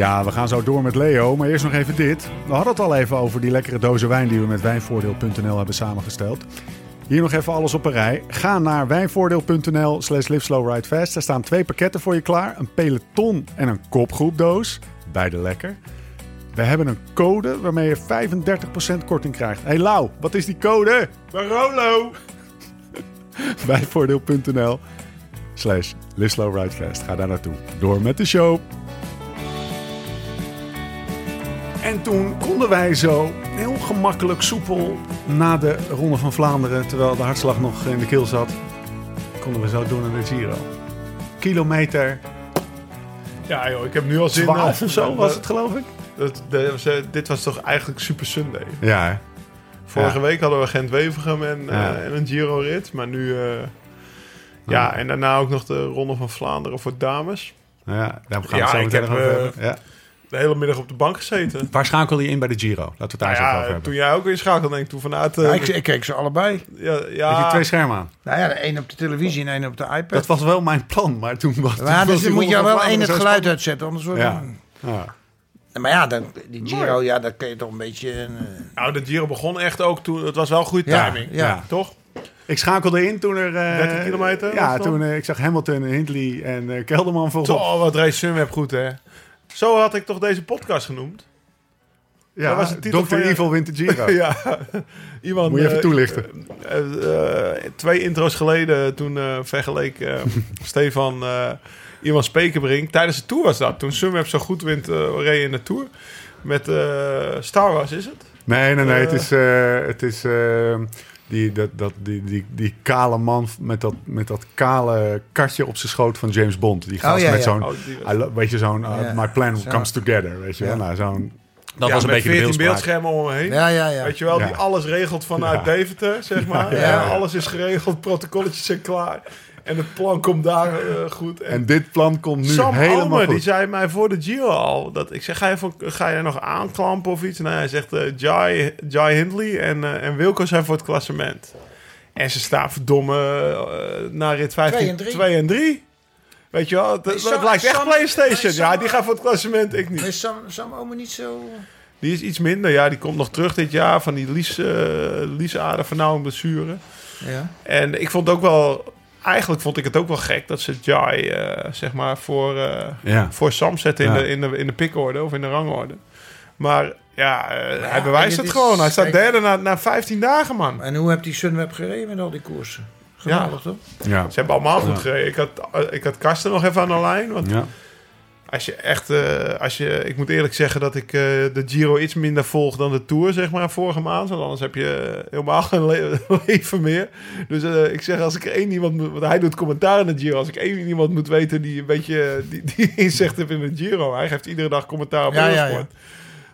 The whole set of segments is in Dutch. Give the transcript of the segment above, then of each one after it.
Ja, we gaan zo door met Leo, maar eerst nog even dit. We hadden het al even over die lekkere dozen wijn die we met wijnvoordeel.nl hebben samengesteld. Hier nog even alles op een rij. Ga naar wijnvoordeel.nl slash liveslowridefast. Er staan twee pakketten voor je klaar. Een peloton en een kopgroepdoos. Beide lekker. We hebben een code waarmee je 35% korting krijgt. Hey Lau, wat is die code? Barolo! Wijnvoordeel.nl slash liveslowridefast. Ga daar naartoe. Door met de show. En toen konden wij zo heel gemakkelijk, soepel na de Ronde van Vlaanderen, terwijl de hartslag nog in de keel zat, konden we zo doen naar de Giro. Kilometer Ja joh, ik heb nu al zin 12 in- of zo was het geloof ik? Dat, eh, dit was toch eigenlijk Super Sunday. Ja, hè? Vorige Ja. week hadden we Gent-Wevergem en, eh, en een Giro-rit. Maar nu... eh, ja, en daarna ook nog de Ronde van Vlaanderen voor dames. ja daar gaan we Ja, zo meteen nog over eh, hebben. Ja. De hele middag op de bank gezeten. Waar schakelde je in bij de Giro? Laten we het daar Nou eens even over ja, hebben. toen jij ook weer schakelde, denk ik toen vanuit... eh, Ja, ik, ik keek ze allebei. ja, je ja, twee schermen aan? Nou ja, de een op de televisie en één op de iPad. Dat was wel mijn plan, maar toen was maar was dus dan moet je wel één het zo geluid uitzetten, anders wordt Ja. het... Ja. Maar ja, dan, die Giro, ja, dat kun je toch een beetje... eh, nou, de Giro begon echt ook toen... Het was wel goede Ja, timing. ja. Toch? Ik schakelde in toen er... eh, 30 kilometer Ja, het toen eh, ik zag Hamilton, Hindley en eh, Kelderman volgens Zo, wat race Sunweb goed, hè? Zo had ik toch deze podcast genoemd? Ja, was Dr. je- Evil wint de Giro. ja. Iemand, Moet je even eh, toelichten. eh, eh, twee intro's geleden, toen vergeleek Stefan iemand Spekenbrink. Tijdens de Tour was dat. Toen Sunweb zo goed wint, reed in de Tour. Met Star Wars, is het? Nee, nee, nee. Het is, het is die, dat, dat, die, die, die kale man met dat, met dat kale katje op zijn schoot van James Bond. Die gast Oh, ja, met ja. zo'n... Oh, Weet je, zo'n... uh, my plan Zo. comes together. Weet je wel? Nou, zo'n... Dat ja, was een met beetje de 14 beeldspraak. beeldschermen om me heen. Ja, ja, ja. Weet je wel, Ja. die alles regelt vanuit Ja. Deventer, zeg maar. Ja. Ja, alles is geregeld, protocolletjes zijn klaar. En het plan komt daar eh, goed. En dit plan komt nu Sam helemaal Almer, goed. die zei mij voor de Giro al. Dat, ik zeg, ga je, voor, ga je nog aanklampen of iets? Nee, hij zegt, eh Jai, Jai Hindley en, eh, en Wilco zijn voor het klassement. En ze staan verdomme uh, na rit 15, Twee en drie. 2 en 3. Weet je wel, het, het Sam- lijkt echt Sam- Playstation. Sam- Ja, die gaat voor het klassement, ik niet. Is Sam, Sam Omer niet zo... Die is iets minder. Ja, die komt nog terug dit jaar van die lies, uh, blessure. Ja. En ik vond het ook wel... Eigenlijk vond ik het ook wel gek dat ze Jai, uh, zeg maar, voor, uh, Ja. voor Sam zetten in, Ja. de, in, de, in de pickorde of in de rangorde. Maar ja, uh, ja, hij bewijst het het is- gewoon. Hij staat derde na, na 15 dagen, man. En hoe hebt die Sunweb gereden met al die koersen? Geweldig, toch? Ja. Ze hebben allemaal goed Ja. gereden. Ik had, eh, ik had Karsten nog even aan de lijn. Want Ja. Als je echt... eh, als je, ik moet eerlijk zeggen dat ik eh, de Giro iets minder volg dan de Tour, zeg maar, vorige maand. Want anders heb je helemaal geen le- leven meer. Dus eh, ik zeg, als ik één iemand moet... Want hij doet commentaar in de Giro. Als ik één iemand moet weten die een beetje die, die inzicht heeft in de Giro. Hij geeft iedere dag commentaar op Ja, ja.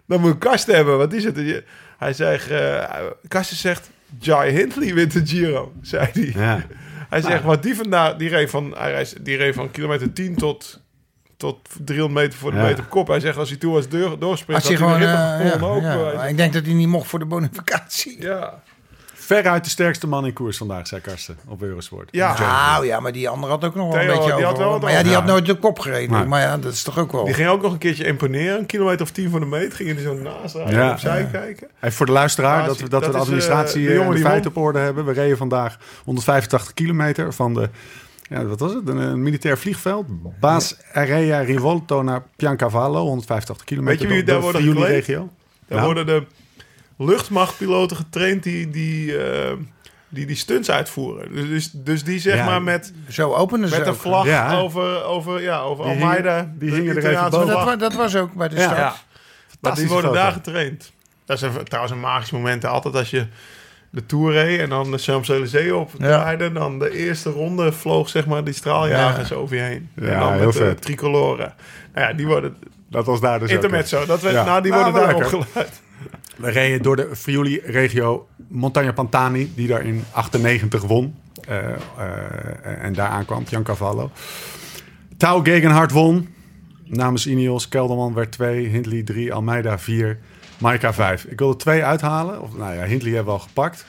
Dan moet ik Karsten hebben. Wat is het? Hij zegt... eh Karsten zegt... Jai Hindley wint de Giro, zei hij. Ja. Hij zegt, wat die vandaag, die reed van, hij reed, die reed van kilometer 10 tot, tot 300 meter voor de Ja. meter kop. Hij zegt, als hij toe was deur, doorsprint, Als hij gewoon... de eh, ook. ja. eh. Maar Ik denk dat hij niet mocht voor de bonificatie. ja. Veruit de sterkste man in koers vandaag, zei Karsten op Eurosport. Ja. Nou ja, maar die andere had ook nog wel een beetje die had over. maar ja, die had nooit de kop gereden. Maar ja, dat is toch ook wel... Die ging ook nog een keertje imponeren. Een kilometer of 10 van de meter. Gingen die zo naast rijden Ja. en opzij kijken. Hey, voor de luisteraar, Ja, dat we, dat dat we de is, administratie de en jongen de die feiten op orde hebben. We reden vandaag 185 kilometer van de, ja, wat was het? Een, een militair vliegveld. Baas Area Rivolto naar Piancavallo, 185 kilometer. Weet je wie daar de worden Friuli-regio. Daar Nou. worden de luchtmachtpiloten getraind die die, eh, die, die stunts uitvoeren. Dus, dus, dus die zeg Ja. maar met, Zo openen ze met een vlag Ja. over, over, ja, over Die Almeida. die de hingen er even boven. Dat, dat was ook bij de Ja. start. Ja. Maar die worden foto. daar getraind. Dat is een, trouwens een magisch moment. Altijd als je de Tour reed en dan de Champs-Élysées op Ja. draaide... dan de eerste ronde vloog zeg maar die straaljagers over je heen. Ja, en dan heel met de vet. Nou ja, die worden... Dat was daar dus ook. Intermezzo. Dat we, Ja. Nou, die Nou, worden wel daar lekker. opgeleid. We reden door de Friuli-regio Montagna Pantani, die daar in 98 won. Eh, eh, en daar aankwam, Piancavallo. Tau Gegenhard won. Namens Ineos, Kelderman werd 2, Hindley 3, Almeida 4, Maika 5. Ik wilde twee uithalen. Of, nou ja, Hindley hebben we al gepakt.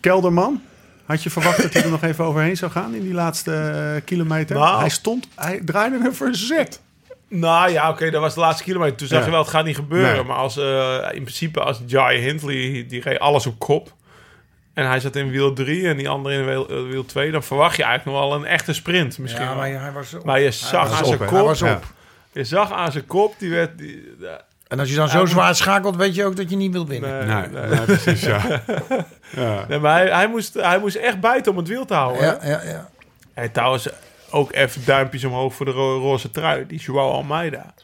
Kelderman, had je verwacht dat hij er nog even overheen zou gaan in die laatste eh, kilometer? Nou. Hij stond, hij draaide een verzet. Nou ja, oké, dat was de laatste kilometer. Toen zag Ja. je wel, het gaat niet gebeuren. Nee. Maar als, eh, in principe, als Jai Hindley, die reed alles op kop. En hij zat in wiel 3 en die andere in wiel, eh, wiel 2. Dan verwacht je eigenlijk nog wel een echte sprint misschien. Ja, maar hij was op. Maar je zag was aan op, zijn kop... Hij was Ja. op. Je zag aan zijn kop, die werd... Die, En als je dan zo zwaar schakelt, weet je ook dat je niet wilt winnen. nee, Nee, nee. nee, precies, ja. ja. Nee, maar hij, hij, moest, hij moest echt bijten om het wiel te houden. Ja, ja, ja. En trouwens, ook even duimpjes omhoog voor de ro- roze trui. Die Joao Almeida.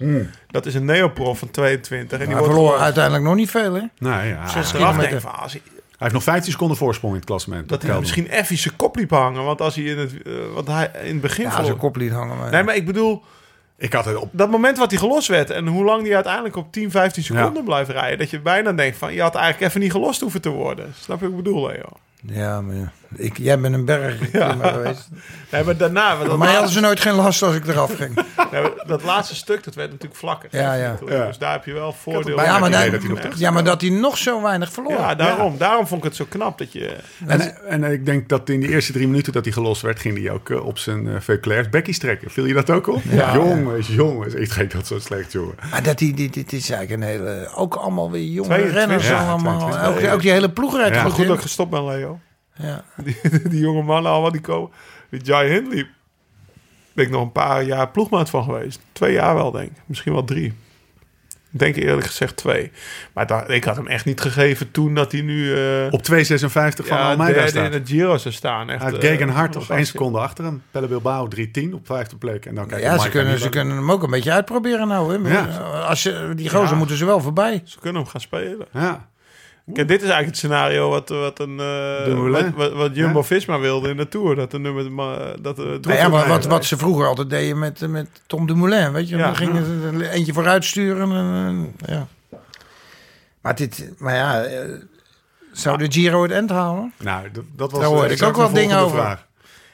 Dat is een neoprof van 22. En die Hij wordt verloor gewoon uiteindelijk nog niet veel, hè? Nee, ja. Hij kilometer. hij, heeft nog 15 seconden voorsprong in het klassement. dat hij Kelderman. misschien even zijn kop liep hangen. Want als hij in het, eh, want hij in het begin Ja, verloor- zijn kop liet hangen. Maar... Nee, maar ik bedoel, Ik had het op... dat moment wat hij gelost werd... en hoe lang hij uiteindelijk op 10, 15 seconden Ja. blijft rijden... dat je bijna denkt van, je had eigenlijk even niet gelost hoeven te worden. Snap je wat ik bedoel, Leo? Ja, maar ja. Ik, jij bent een berg geweest. Nee, maar daarna... Dat, mij hadden ze nooit geen last als ik eraf ging. nee, maar dat laatste stuk, dat werd natuurlijk vlakker. Ja, ja. Ja. Dus daar heb je wel voordeel Maar ja, maar, dat hij nog terug ja, maar dat hij nog zo weinig verloor. Ja, daarom. Daarom vond ik het zo knap dat je... En, en ik denk dat in de eerste drie minuten dat hij gelost werd, ging hij ook eh, op zijn uh, Veuclairs bekkie strekken. Viel je dat ook op? Ja. jongens, jongens. Ik ging dat zo slecht, jongen. Maar dat die, dit, dit is eigenlijk een hele... Ook allemaal weer jonge 22, renners ja, allemaal. 22, ook, ook die hele ploeg rijdt Ja, Maar goed goed dat ik gestopt ben, Leo. Ja. Die, die jonge mannen allemaal die komen. Die Jai Hindley. Ben ik nog een paar jaar ploegmaat van geweest. Twee jaar wel, denk ik. Misschien wel drie. Ik denk eerlijk gezegd twee. Maar ik had hem echt niet gegeven toen dat hij nu... eh Op 2,56 van ja, Almeida derde staat. in het Giro zou staan. Echt, had eh, Gegenhard op een 1 gastje. seconde achter hem. Pelle Bilbao 3-10 op vijfde plek. En dan kijk je Ja, ze kunnen, ze kunnen hem ook een beetje uitproberen nou. Hè. Ja. Als ze, die gozer Ja. moeten ze wel voorbij. Ze kunnen hem gaan spelen. Ja. Kijk, dit is eigenlijk het scenario wat, wat, een, eh, wat, wat, wat Jumbo-Visma wilde in de Tour. Dat de nummer... Dat de ja, maar wat, wat ze vroeger altijd deden met, met Tom Dumoulin. Weet je, Ja. dan gingen ze er eentje vooruit sturen. En, eh, ja. Maar, dit, maar ja, eh, zou de Giro het end halen? Nou, dat, dat was Daar hoorde eh, ik ook wel dingen over. vraag.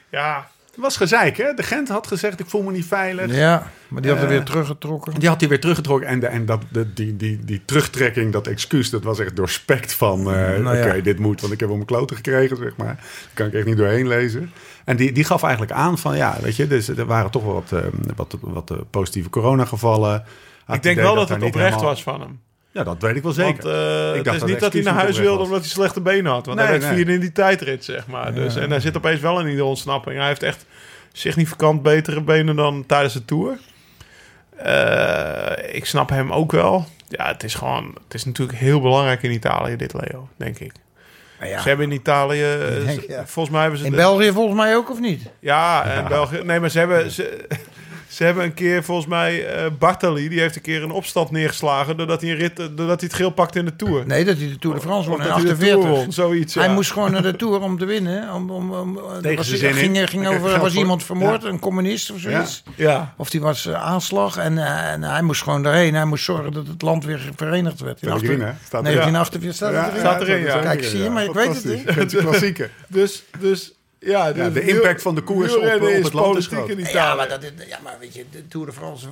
Ja, Het was gezeik, hè? De Gent had gezegd, ik voel me niet veilig. Ja, maar die had er Eh, weer teruggetrokken. Die had hij weer teruggetrokken. En, de, en dat, de, die, die, die terugtrekking, dat excuus, dat was echt doorspekt van... eh, Nou ja. Oké, dit moet, want ik heb hem mijn kloten gekregen, zeg maar. Daar kan ik echt niet doorheen lezen. En die, die gaf eigenlijk aan van, ja, weet je... Dus er waren toch wel wat, eh, wat, wat eh, positieve coronagevallen. Had ik denk wel dat het oprecht helemaal- was van hem. Ja, dat weet ik wel zeker. Want eh, Ik het is dat niet dat hij naar huis wilde was. omdat hij slechte benen had. Want Nee, hij werd nee. vierde in die tijdrit, zeg maar. Dus, en hij zit opeens wel in die ontsnapping. Hij heeft echt significant betere benen dan tijdens de Tour. Eh, ik snap hem ook wel. Ja, het is gewoon... Het is natuurlijk heel belangrijk in Italië, dit Leo, denk ik. Maar ja, Ze hebben in Italië... denk, ze- ja. Volgens mij hebben ze... in de- België volgens mij ook, of niet? Ja, en België. Nee, maar ze hebben, ze, ze hebben een keer, volgens mij, eh Bartali, die heeft een keer een opstand neergeslagen doordat hij, een rit, doordat hij het geel pakte in de Tour. Nee, dat hij de Tour de France won Of in dat hij de 48. Tour won, zoiets, ja. Hij moest gewoon naar de Tour om te winnen. Om, om, om, Tegen was, zijn zin in. ging, Hij ging over, was iemand vermoord, een communist of zoiets. Ja, Of die was eh, aanslag en, eh, en hij moest gewoon daarheen. Hij moest zorgen dat het land weer verenigd werd. In Pellegrini, hè? Staat er- 1948 staat staat erin, ja. Kijk, zie je, maar ik weet het niet. Het is klassieker. dus, dus ja, Ja, dus de impact van de koers op- op het land is politiek groot. in Italië. Ja, maar, dat, ja, maar weet je, de Tour de France...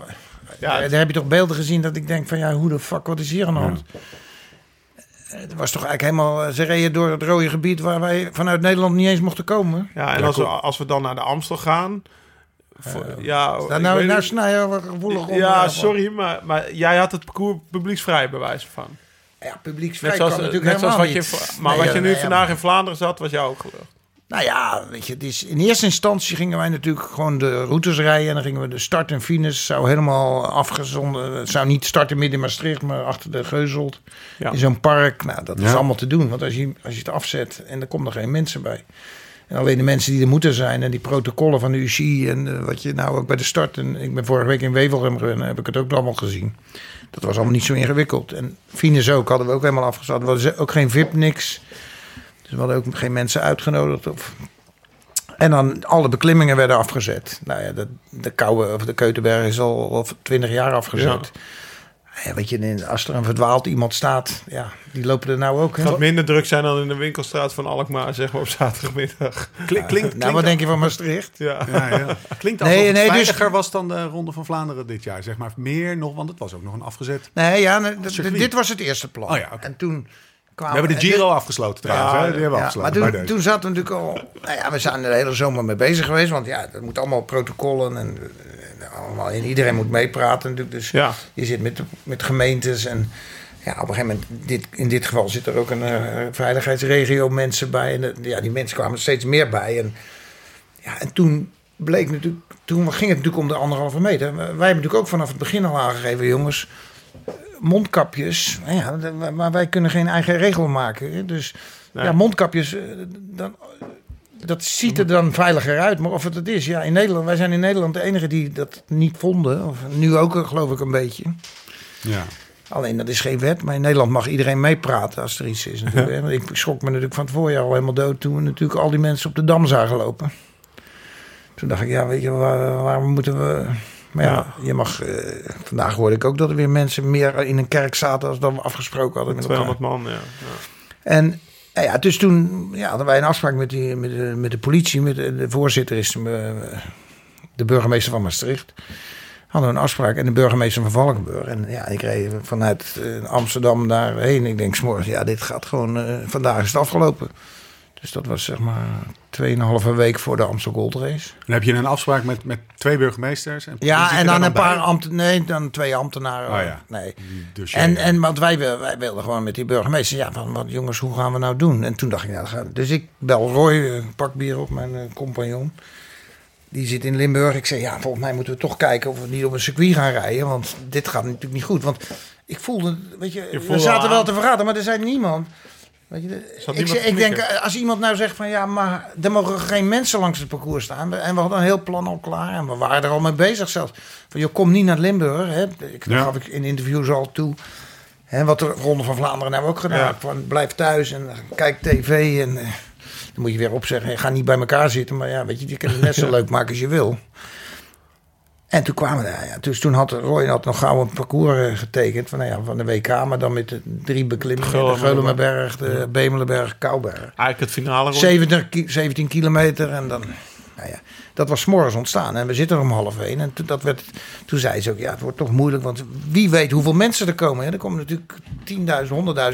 Ja, Ja, daar heb je toch beelden gezien dat ik denk van ja, hoe de fuck, wat is hier aan de hand? Het was toch eigenlijk helemaal... Ze reden door het rode gebied waar wij vanuit Nederland niet eens mochten komen. Ja, en als we, als we dan naar de Amstel gaan... voor- ja, Daar nou, nou niet- snijden we gevoelig. Ja, eh, sorry, maar, maar jij had het parcours publieksvrij bij wijze van. Ja, publieksvrij Net zoals, kan natuurlijk net zoals wat je, maar Nee, wat je nu nee, ja, vandaag in Vlaanderen zat, was jou ook gelukt. Nou ja, weet je, het is, in eerste instantie gingen wij natuurlijk gewoon de routes rijden. En dan gingen we de start en finish, zou helemaal afgezonden. Het zou niet starten midden in Maastricht, maar achter de Geuzelt. Ja. In zo'n park. Nou, dat is allemaal te doen. Want als je, als je het afzet en er komen er geen mensen bij. En alleen de mensen die er moeten zijn en die protocollen van de UCI en eh, wat je nou ook bij de start. En ik ben vorige week in Wevelgem geweest, heb ik het ook allemaal gezien. Dat was allemaal niet zo ingewikkeld. En finish ook, hadden we ook helemaal afgezet. We hadden ook geen VIP, niks. Dus we hadden ook geen mensen uitgenodigd. Of... En dan alle beklimmingen werden afgezet. Nou ja, de, de Koude of de Keutenberg is al al twintig jaar afgezet. Ja. weet je, als er een verdwaald iemand staat, ja, die lopen er nou ook. Het gaat minder druk zijn dan in de winkelstraat van Alkmaar, zeg maar op zaterdagmiddag. Klink, klinkt, nou, wat denk je van Maastricht? Ja. Ja, ja. Klinkt alsof Nee, het nee, dus- veiliger was dan de Ronde van Vlaanderen dit jaar. Zeg maar meer nog, want het was ook nog een afgezet. Nee, ja, dit was het eerste plan. Oh ja. En toen We hebben de Giro afgesloten trouwens. Ja, hè? Die hebben we Ja, afgesloten maar toen, toen zaten we natuurlijk al... Nou ja, we zijn er de hele zomer mee bezig geweest. Want ja, dat moet allemaal protocollen. En, allemaal in. Iedereen moet meepraten natuurlijk. Dus Ja. je zit met, met gemeentes en ja, op een gegeven moment, dit, in dit geval zit er ook een eh, veiligheidsregio mensen bij. En eh, ja, die mensen kwamen steeds meer bij. En, ja, en toen bleek natuurlijk, toen ging het natuurlijk om de anderhalve meter. Wij hebben natuurlijk ook vanaf het begin al aangegeven, jongens, mondkapjes. Nou ja, maar wij kunnen geen eigen regel maken. Dus Nee. ja, mondkapjes, eh, dan, dat ziet er dan veiliger uit. Maar of het het is, ja, in Nederland, wij zijn in Nederland de enige die dat niet vonden. Of nu ook, eh, geloof ik, een beetje. Ja. Alleen dat is geen wet, maar in Nederland mag iedereen meepraten als er iets is. Natuurlijk. Ik schrok me natuurlijk van het voorjaar al helemaal dood toen we natuurlijk al die mensen op de dam zagen lopen. Toen dacht ik, ja, weet je, waar, waarom moeten we. Maar ja, je mag. eh, vandaag hoorde ik ook dat er weer mensen meer in een kerk zaten als dan we afgesproken hadden met elkaar. 200 man, ja. ja. En nou ja, dus toen ja, hadden wij een afspraak met, die, met, de, met de politie. Met de, de voorzitter is de, de burgemeester van Maastricht. Hadden we een afspraak en de burgemeester van Valkenburg. En ja, ik reed vanuit eh, Amsterdam daarheen. Ik denk s'morgens, ja, dit gaat gewoon... eh, vandaag is het afgelopen. Dus dat was zeg maar 2,5 week voor de Amstel Gold Race. Dan heb je een afspraak met, met twee burgemeesters. En Ja, en dan een paar bij? ambten, nee, dan twee ambtenaren. Oh ja. Nee. Dus En, ja. en want wij, wij wilden gewoon met die burgemeester, ja, van wat jongens, hoe gaan we nou doen? En toen dacht ik, dat gaat- dus ik bel Roy, eh, pak bier op, mijn eh, compagnon. Die zit in Limburg. Ik zei, ja, volgens mij moeten we toch kijken of we niet op een circuit gaan rijden. Want dit gaat natuurlijk niet goed. Want ik voelde, weet je, Je we zaten wel te verraden, maar er zei niemand. Weet je, de- ik, denk, als iemand nou zegt van ja, maar er mogen geen mensen langs het parcours staan. En we hadden een heel plan al klaar en we waren er al mee bezig zelfs. Van je kom niet naar Limburg. Hè. Ik, Ja. Gaf ik in interviews al toe. Hè, wat de Ronde van Vlaanderen hebben we ook gedaan. Ja. Van blijf thuis en eh, kijk tv. En eh, dan moet je weer opzeggen. Gaat niet bij elkaar zitten. Maar ja, weet je, je kan het net zo leuk maken als je wil. En toen kwamen we daar. Ja, dus toen had Roy had nog gauw een parcours eh, getekend. Van, nou ja, van de WK. Maar dan met de drie beklimmingen. De Geulemerberg. De Bemelenberg, Kouberg. Eigenlijk het finale rond. 70, ki- 17 kilometer en dan... Nou ja, dat was morgens ontstaan en we zitten er om half één. En toen, dat werd, toen zei ze ook, ja, het wordt toch moeilijk. Want wie weet hoeveel mensen er komen. Hè? Er komen natuurlijk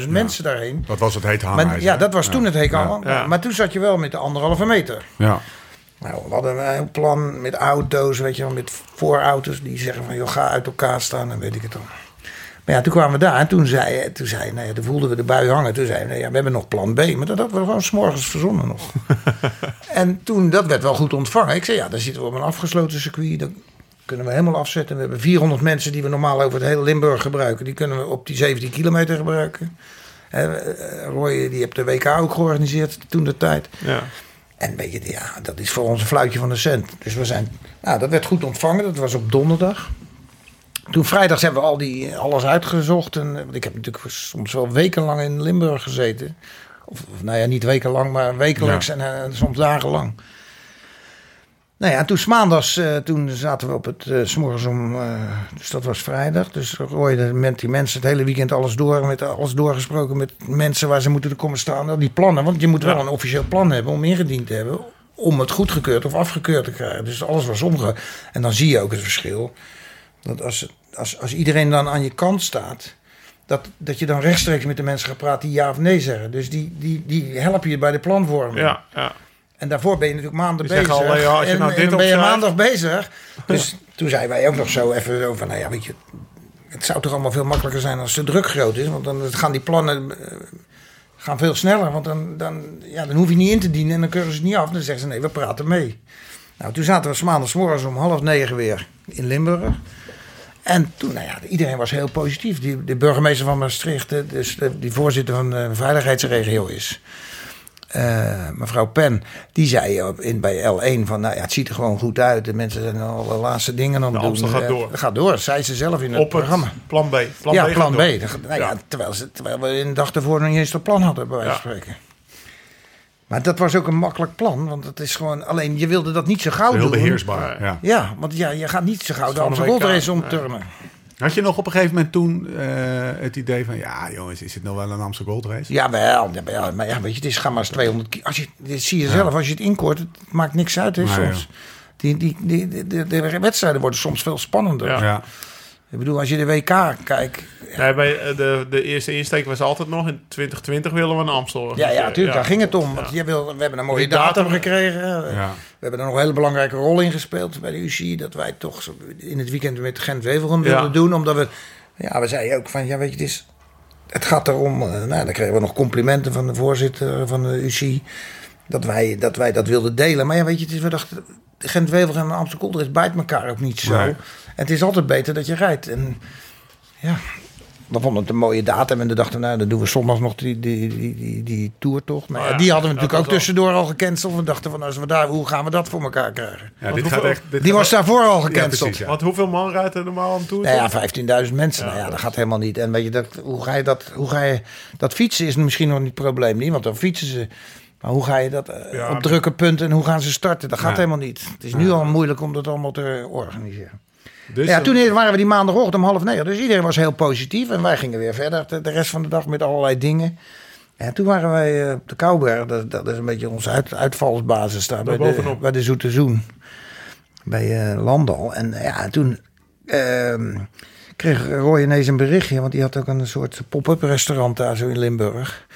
10.000, 100.000 mensen daarheen. Dat was het heet Maar, hangijzer. ja, dat was Ja. toen het heek Ja. al. Ja. Maar toen zat je wel met de anderhalve meter. Ja. Nou, we hadden een heel plan met auto's, weet je wel, met voorauto's die zeggen van, joh, ga uit elkaar staan en weet ik het dan. Maar ja, toen kwamen we daar en toen zei, toen zei nou ja, toen voelden we de bui hangen. Toen zeiden we, nou ja, we hebben nog plan B, maar dat hadden we gewoon s'morgens verzonnen nog. en toen, dat werd wel goed ontvangen. Ik zei, ja, dan zitten we op een afgesloten circuit, dan kunnen we helemaal afzetten. We hebben 400 mensen die we normaal over het hele Limburg gebruiken. Die kunnen we op die 17 kilometer gebruiken. Eh, Roy, die heeft de WK ook georganiseerd toen de tijd. Ja. En weet je, ja, dat is voor ons een fluitje van de cent. Dus we zijn, nou, dat werd goed ontvangen. Dat was op donderdag. Toen vrijdags hebben we al die, alles uitgezocht. En, want ik heb natuurlijk soms wel wekenlang in Limburg gezeten. Of, of nou ja, niet wekenlang, maar wekelijks en eh, soms dagenlang. Nou ja, en toen maandags, eh, toen zaten we op het, eh, s s'morgens om, eh, dus dat was vrijdag. Dus Roy met die mensen het hele weekend alles door, met alles doorgesproken met mensen waar ze moeten komen staan. Nou, Die plannen, want je moet wel een officieel plan hebben om ingediend te hebben. Om het goedgekeurd of afgekeurd te krijgen. Dus alles was omge. En dan zie je ook het verschil. Dat als, als, als iedereen dan aan je kant staat. Dat, dat je dan rechtstreeks met de mensen gaat praten die ja of nee zeggen. Dus die, die, die helpen je bij de planvorming. Ja, ja. En daarvoor ben je natuurlijk maanden bezig. al, ja, als je en, nou en dit dan ben je maandag bezig. Dus toen zeiden wij ook nog zo even zo van, nou ja, weet je, het zou toch allemaal veel makkelijker zijn als de druk groot is. Want dan gaan die plannen eh, gaan veel sneller. Want dan, dan, ja, dan hoef je niet in te dienen en dan keuren ze het niet af. Dan zeggen ze, nee, we praten mee. Nou, toen zaten we 's maandags morgens om half negen weer in Limburg. En toen, nou ja, iedereen was heel positief. Die, de burgemeester van Maastricht, dus de, die voorzitter van de veiligheidsregio is. Eh, mevrouw Pen, die zei op, in, bij L1 van, nou ja, het ziet er gewoon goed uit. De mensen zijn al de laatste dingen aan het De doen. Gaat Eh, door. gaat door, zei ze zelf in het Op het programma. plan B. Plan ja, B plan B. Nou ja. Ja. terwijl, ze, terwijl we een dag ervoor nog niet eens dat plan hadden, bij wijze van spreken. Maar dat was ook een makkelijk plan, want het is gewoon... Alleen, je wilde dat niet zo gauw Heel doen. beheersbaar. Ja. Ja. Want ja, je gaat niet zo gauw de WK. Race omturnen. Had je nog op een gegeven moment toen eh, het idee van... Ja, jongens, is het nou wel een Amsterdam Gold Race? Jawel, jawel, maar ja, weet je, het is ga maar eens 200 ki- Als je, dit zie je zelf, als je het inkort, het maakt niks uit hè, Nee, soms. Die, die, die, de, de, de wedstrijden worden soms veel spannender. Ja. Ja. Ik bedoel, als je de WK kijkt... Nee, bij eh, de, de eerste insteek was altijd nog in 2020 willen we een Amstel. Ja, ja, natuurlijk, daar ging het om. Ja. Want je wil, we hebben een mooie datum- datum gekregen. Ja. We hebben er nog een hele belangrijke rol in gespeeld bij de UCI. Dat wij toch zo in het weekend met Gent-Wevelgem Ja. wilden doen. Omdat we, ja, we zeiden ook van, ja weet je, het, is, het gaat erom. eh, nou, dan kregen we nog complimenten van de voorzitter van de UCI. Dat wij, dat wij dat wilden delen. Maar ja, weet je, het is, we dachten, Gent-Wevelgem en Amsterdam is bijt elkaar ook niet zo. Nee. En het is altijd beter dat je rijdt. En ja, we vonden het een mooie datum. En dan dachten we, nou, dan doen we zondag nog die, die, die, die, die tour toch. Nou, Oh ja, ja, die hadden we natuurlijk ook al- tussendoor al gecanceld. We dachten van, als we daar, hoe gaan we dat voor elkaar krijgen? Ja, dit gaat echt... dit Die gaat was daarvoor al Ja, gecanceld. precies, ja. Want hoeveel man rijdt er normaal aan toe? Nou ja, 15.000 mensen. Ja, nou ja, dat dat gaat helemaal niet. En weet je, dat, hoe ga je dat, hoe ga je, dat fietsen is misschien nog niet het probleem niet, want dan fietsen ze. Maar hoe ga je dat eh, Ja, op drukke punten en hoe gaan ze starten? Dat gaat Ja. helemaal niet. Het is nu al moeilijk om dat allemaal te organiseren. Dus ja, dan- toen waren we die maandagochtend om half negen. Dus iedereen was heel positief. En wij gingen weer verder de, rest van de dag met allerlei dingen. En toen waren wij eh, op de Kouberg. Dat, dat is een beetje onze uit, uitvalsbasis daar. Bij de, bovenop. bij de Zoete Zoen. Bij eh, Landal. En eh, ja, toen ehm, kreeg Roy ineens een berichtje. Want die had ook een soort pop-up restaurant daar zo in Limburg.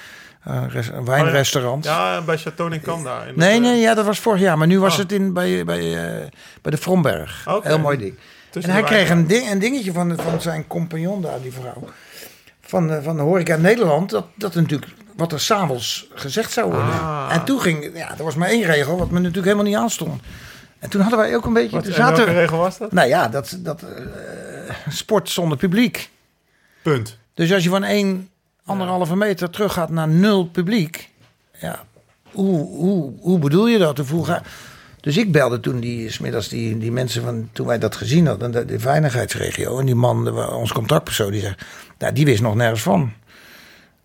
Eh, Een een wijnrestaurant. Ja, bij Chateau Nincam daar. in Nee, het, eh, nee, ja, dat was vorig jaar. Maar nu was Oh. het in, bij, bij, eh, bij de Fromberg. Oké. Heel mooi ding. En hij kreeg een, ding, een dingetje van, van zijn compagnon daar, die vrouw. Van, de- van de horeca Nederland. Dat, dat natuurlijk wat er s'avonds gezegd zou worden. Ah. En toen ging, ja, er was maar één regel wat me natuurlijk helemaal niet aanstond. En toen hadden wij ook een beetje... Wat, welke zaten, regel was dat? nou ja, dat, dat sport zonder publiek. Punt. Dus als je van één, anderhalve meter terug gaat naar nul publiek. Ja, hoe, hoe, hoe bedoel je dat? Hoe ga... Dus ik belde toen die, 's middags die, die mensen van, toen wij dat gezien hadden, de, de veiligheidsregio. En die man, de, ons contactpersoon, die zei, nou, die wist nog nergens van.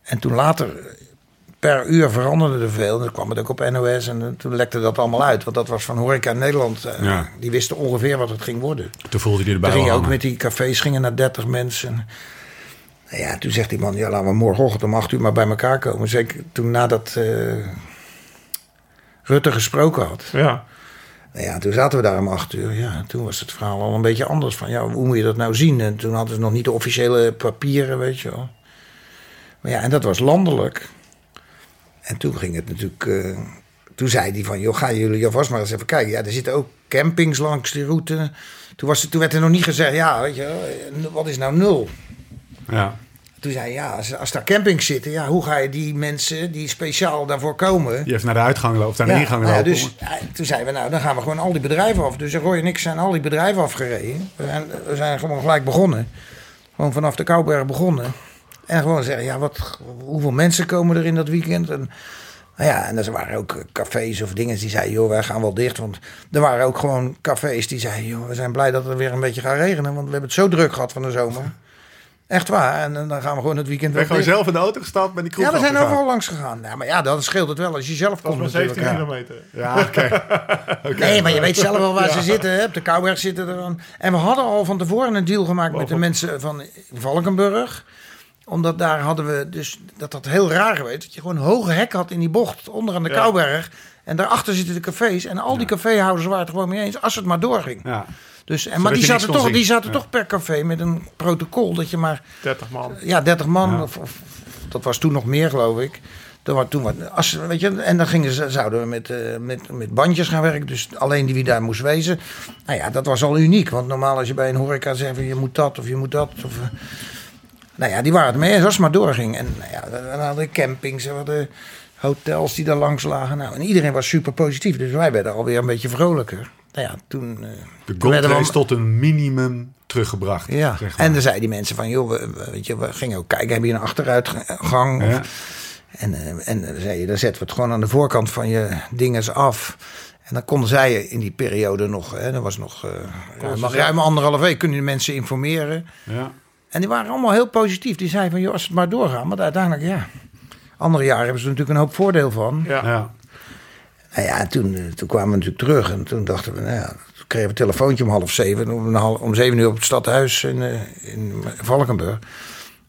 En toen later, per uur veranderde er veel. En dan kwam het ook op NOS en eh, toen lekte dat allemaal uit. Want dat was van Horeca Nederland. eh, Ja. Die wisten ongeveer wat het ging worden. Toen voelde hij erbij Toen ging je ook met die cafés gingen naar 30 mensen. Nou ja, toen zegt die man, ja, laten we morgenochtend om 8 uur maar bij elkaar komen. Zeker toen nadat eh, Rutte gesproken had. Ja. Nou ja, toen zaten we daar om 8 uur. Ja, toen was het verhaal al een beetje anders. Van ja, hoe moet je dat nou zien? En toen hadden ze nog niet de officiële papieren, weet je wel. Maar ja, en dat was landelijk. En toen ging het natuurlijk. eh, toen zei hij van, joh, gaan jullie alvast maar eens even kijken. Ja, er zitten ook campings langs die route. Toen, was het, toen werd er nog niet gezegd, ja, weet je, wat is nou nul? Ja. Toen zei hij, ja, als, als daar campings zitten, ja, hoe ga je die mensen die speciaal daarvoor komen... Die even naar de uitgang loopt, naar de ingang nou ja, lopen. dus ja, toen zeiden we, nou, dan gaan we gewoon al die bedrijven af. Dus Roy en ik zijn al die bedrijven afgereden. We zijn, we zijn gewoon gelijk begonnen. Gewoon vanaf de Kouberg begonnen. En gewoon zeggen, ja, wat, hoeveel mensen komen er in dat weekend? En, nou ja, en er waren ook cafés of dingen die zeiden, joh, wij gaan wel dicht. Want er waren ook gewoon cafés die zeiden, joh, we zijn blij dat het weer een beetje gaat regenen. Want we hebben het zo druk gehad van de zomer. Echt waar. En, dan gaan we gewoon het weekend ben wel gewoon zelf in de auto gestapt met die kroeg Ja, we zijn overal langs gegaan. Ja, maar ja, dan scheelt het wel als je zelf Dat komt was maar 17 natuurlijk. ja. kilometer. Ja, oké. Oké. Nee, maar je weet zelf wel waar ze zitten. Hè? Op de Kouberg zitten er dan. En we hadden al van tevoren een deal gemaakt met de mensen van Valkenburg. Omdat daar hadden we dus, dat had heel raar geweest. Dat je gewoon een hoge hek had in die bocht onder aan de Ja. Kouberg. En daarachter zitten de cafés. En al die caféhouders waren het gewoon mee eens als het maar doorging. Ja. Dus, en, maar die zaten, toch, die zaten Ja. toch per café met een protocol dat je maar 30 man. ja, 30 man. Ja. Of, of- dat was toen nog meer, geloof ik. Toen, als, weet je, en dan gingen ze, zouden we met, eh, met, met bandjes gaan werken. Dus alleen die wie daar moest wezen. Nou ja, dat was al uniek. Want normaal als je bij een horeca zegt van je moet dat of je moet dat. Of, eh, nou ja, die waren het mee eens als het maar doorging. En nou ja, we we hadden campings, we hadden hotels die daar langs lagen. Nou, en iedereen was super positief. Dus wij werden alweer een beetje vrolijker. Nou ja, toen... eh, De we- goldrace tot een minimum teruggebracht. ja, zeg maar. en dan zeiden die mensen van, joh, we, we- weet je, we gingen ook kijken, heb je een achteruitgang? Ja. En, eh, en dan zei je, dan zetten we het gewoon aan de voorkant van je dinges af. En dan konden zij in die periode nog, hè, dat was nog eh ze nog zeggen- ruim anderhalf week, kunnen die mensen informeren. Ja. En die waren allemaal heel positief. Die zeiden van, joh, als het maar doorgaan. Want uiteindelijk, ja, andere jaren hebben ze er natuurlijk een hoop voordeel van. Ja. Ja. Nou ja, en toen, eh, toen kwamen we natuurlijk terug. En toen dachten we, nou ja, toen kregen we een telefoontje om half zeven. En om, om zeven uur op het stadhuis in, eh, in Valkenburg.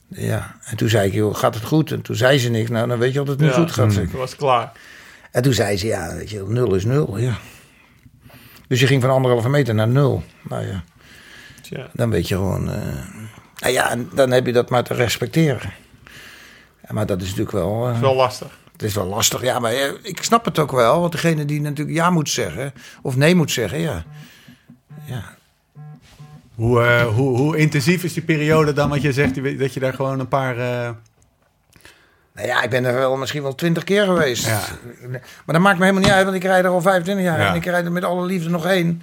Ja, en toen zei ik, joh, gaat het goed? En toen zei ze niks. Nou, dan weet je dat het niet Ja. goed gaat. zeg ik. Toen was klaar. En toen zei ze, ja, weet je, nul is nul, ja. Dus je ging van anderhalve meter naar nul. Nou ja. ja. Dan weet je gewoon... eh, nou ja, en dan heb je dat maar te respecteren. Maar dat is natuurlijk wel... Dat is wel lastig. Het is wel lastig, ja, maar eh, ik snap het ook wel. Want degene die natuurlijk ja moet zeggen, of nee moet zeggen, ja. ja. Hoe, eh, hoe, hoe intensief is die periode dan? Want je zegt dat je daar gewoon een paar... eh, Nou ja, ik ben er wel misschien wel twintig keer geweest. Ja. Maar dat maakt me helemaal niet uit, want ik rijd er al 25 jaar. Ja. En ik rijd er met alle liefde nog heen.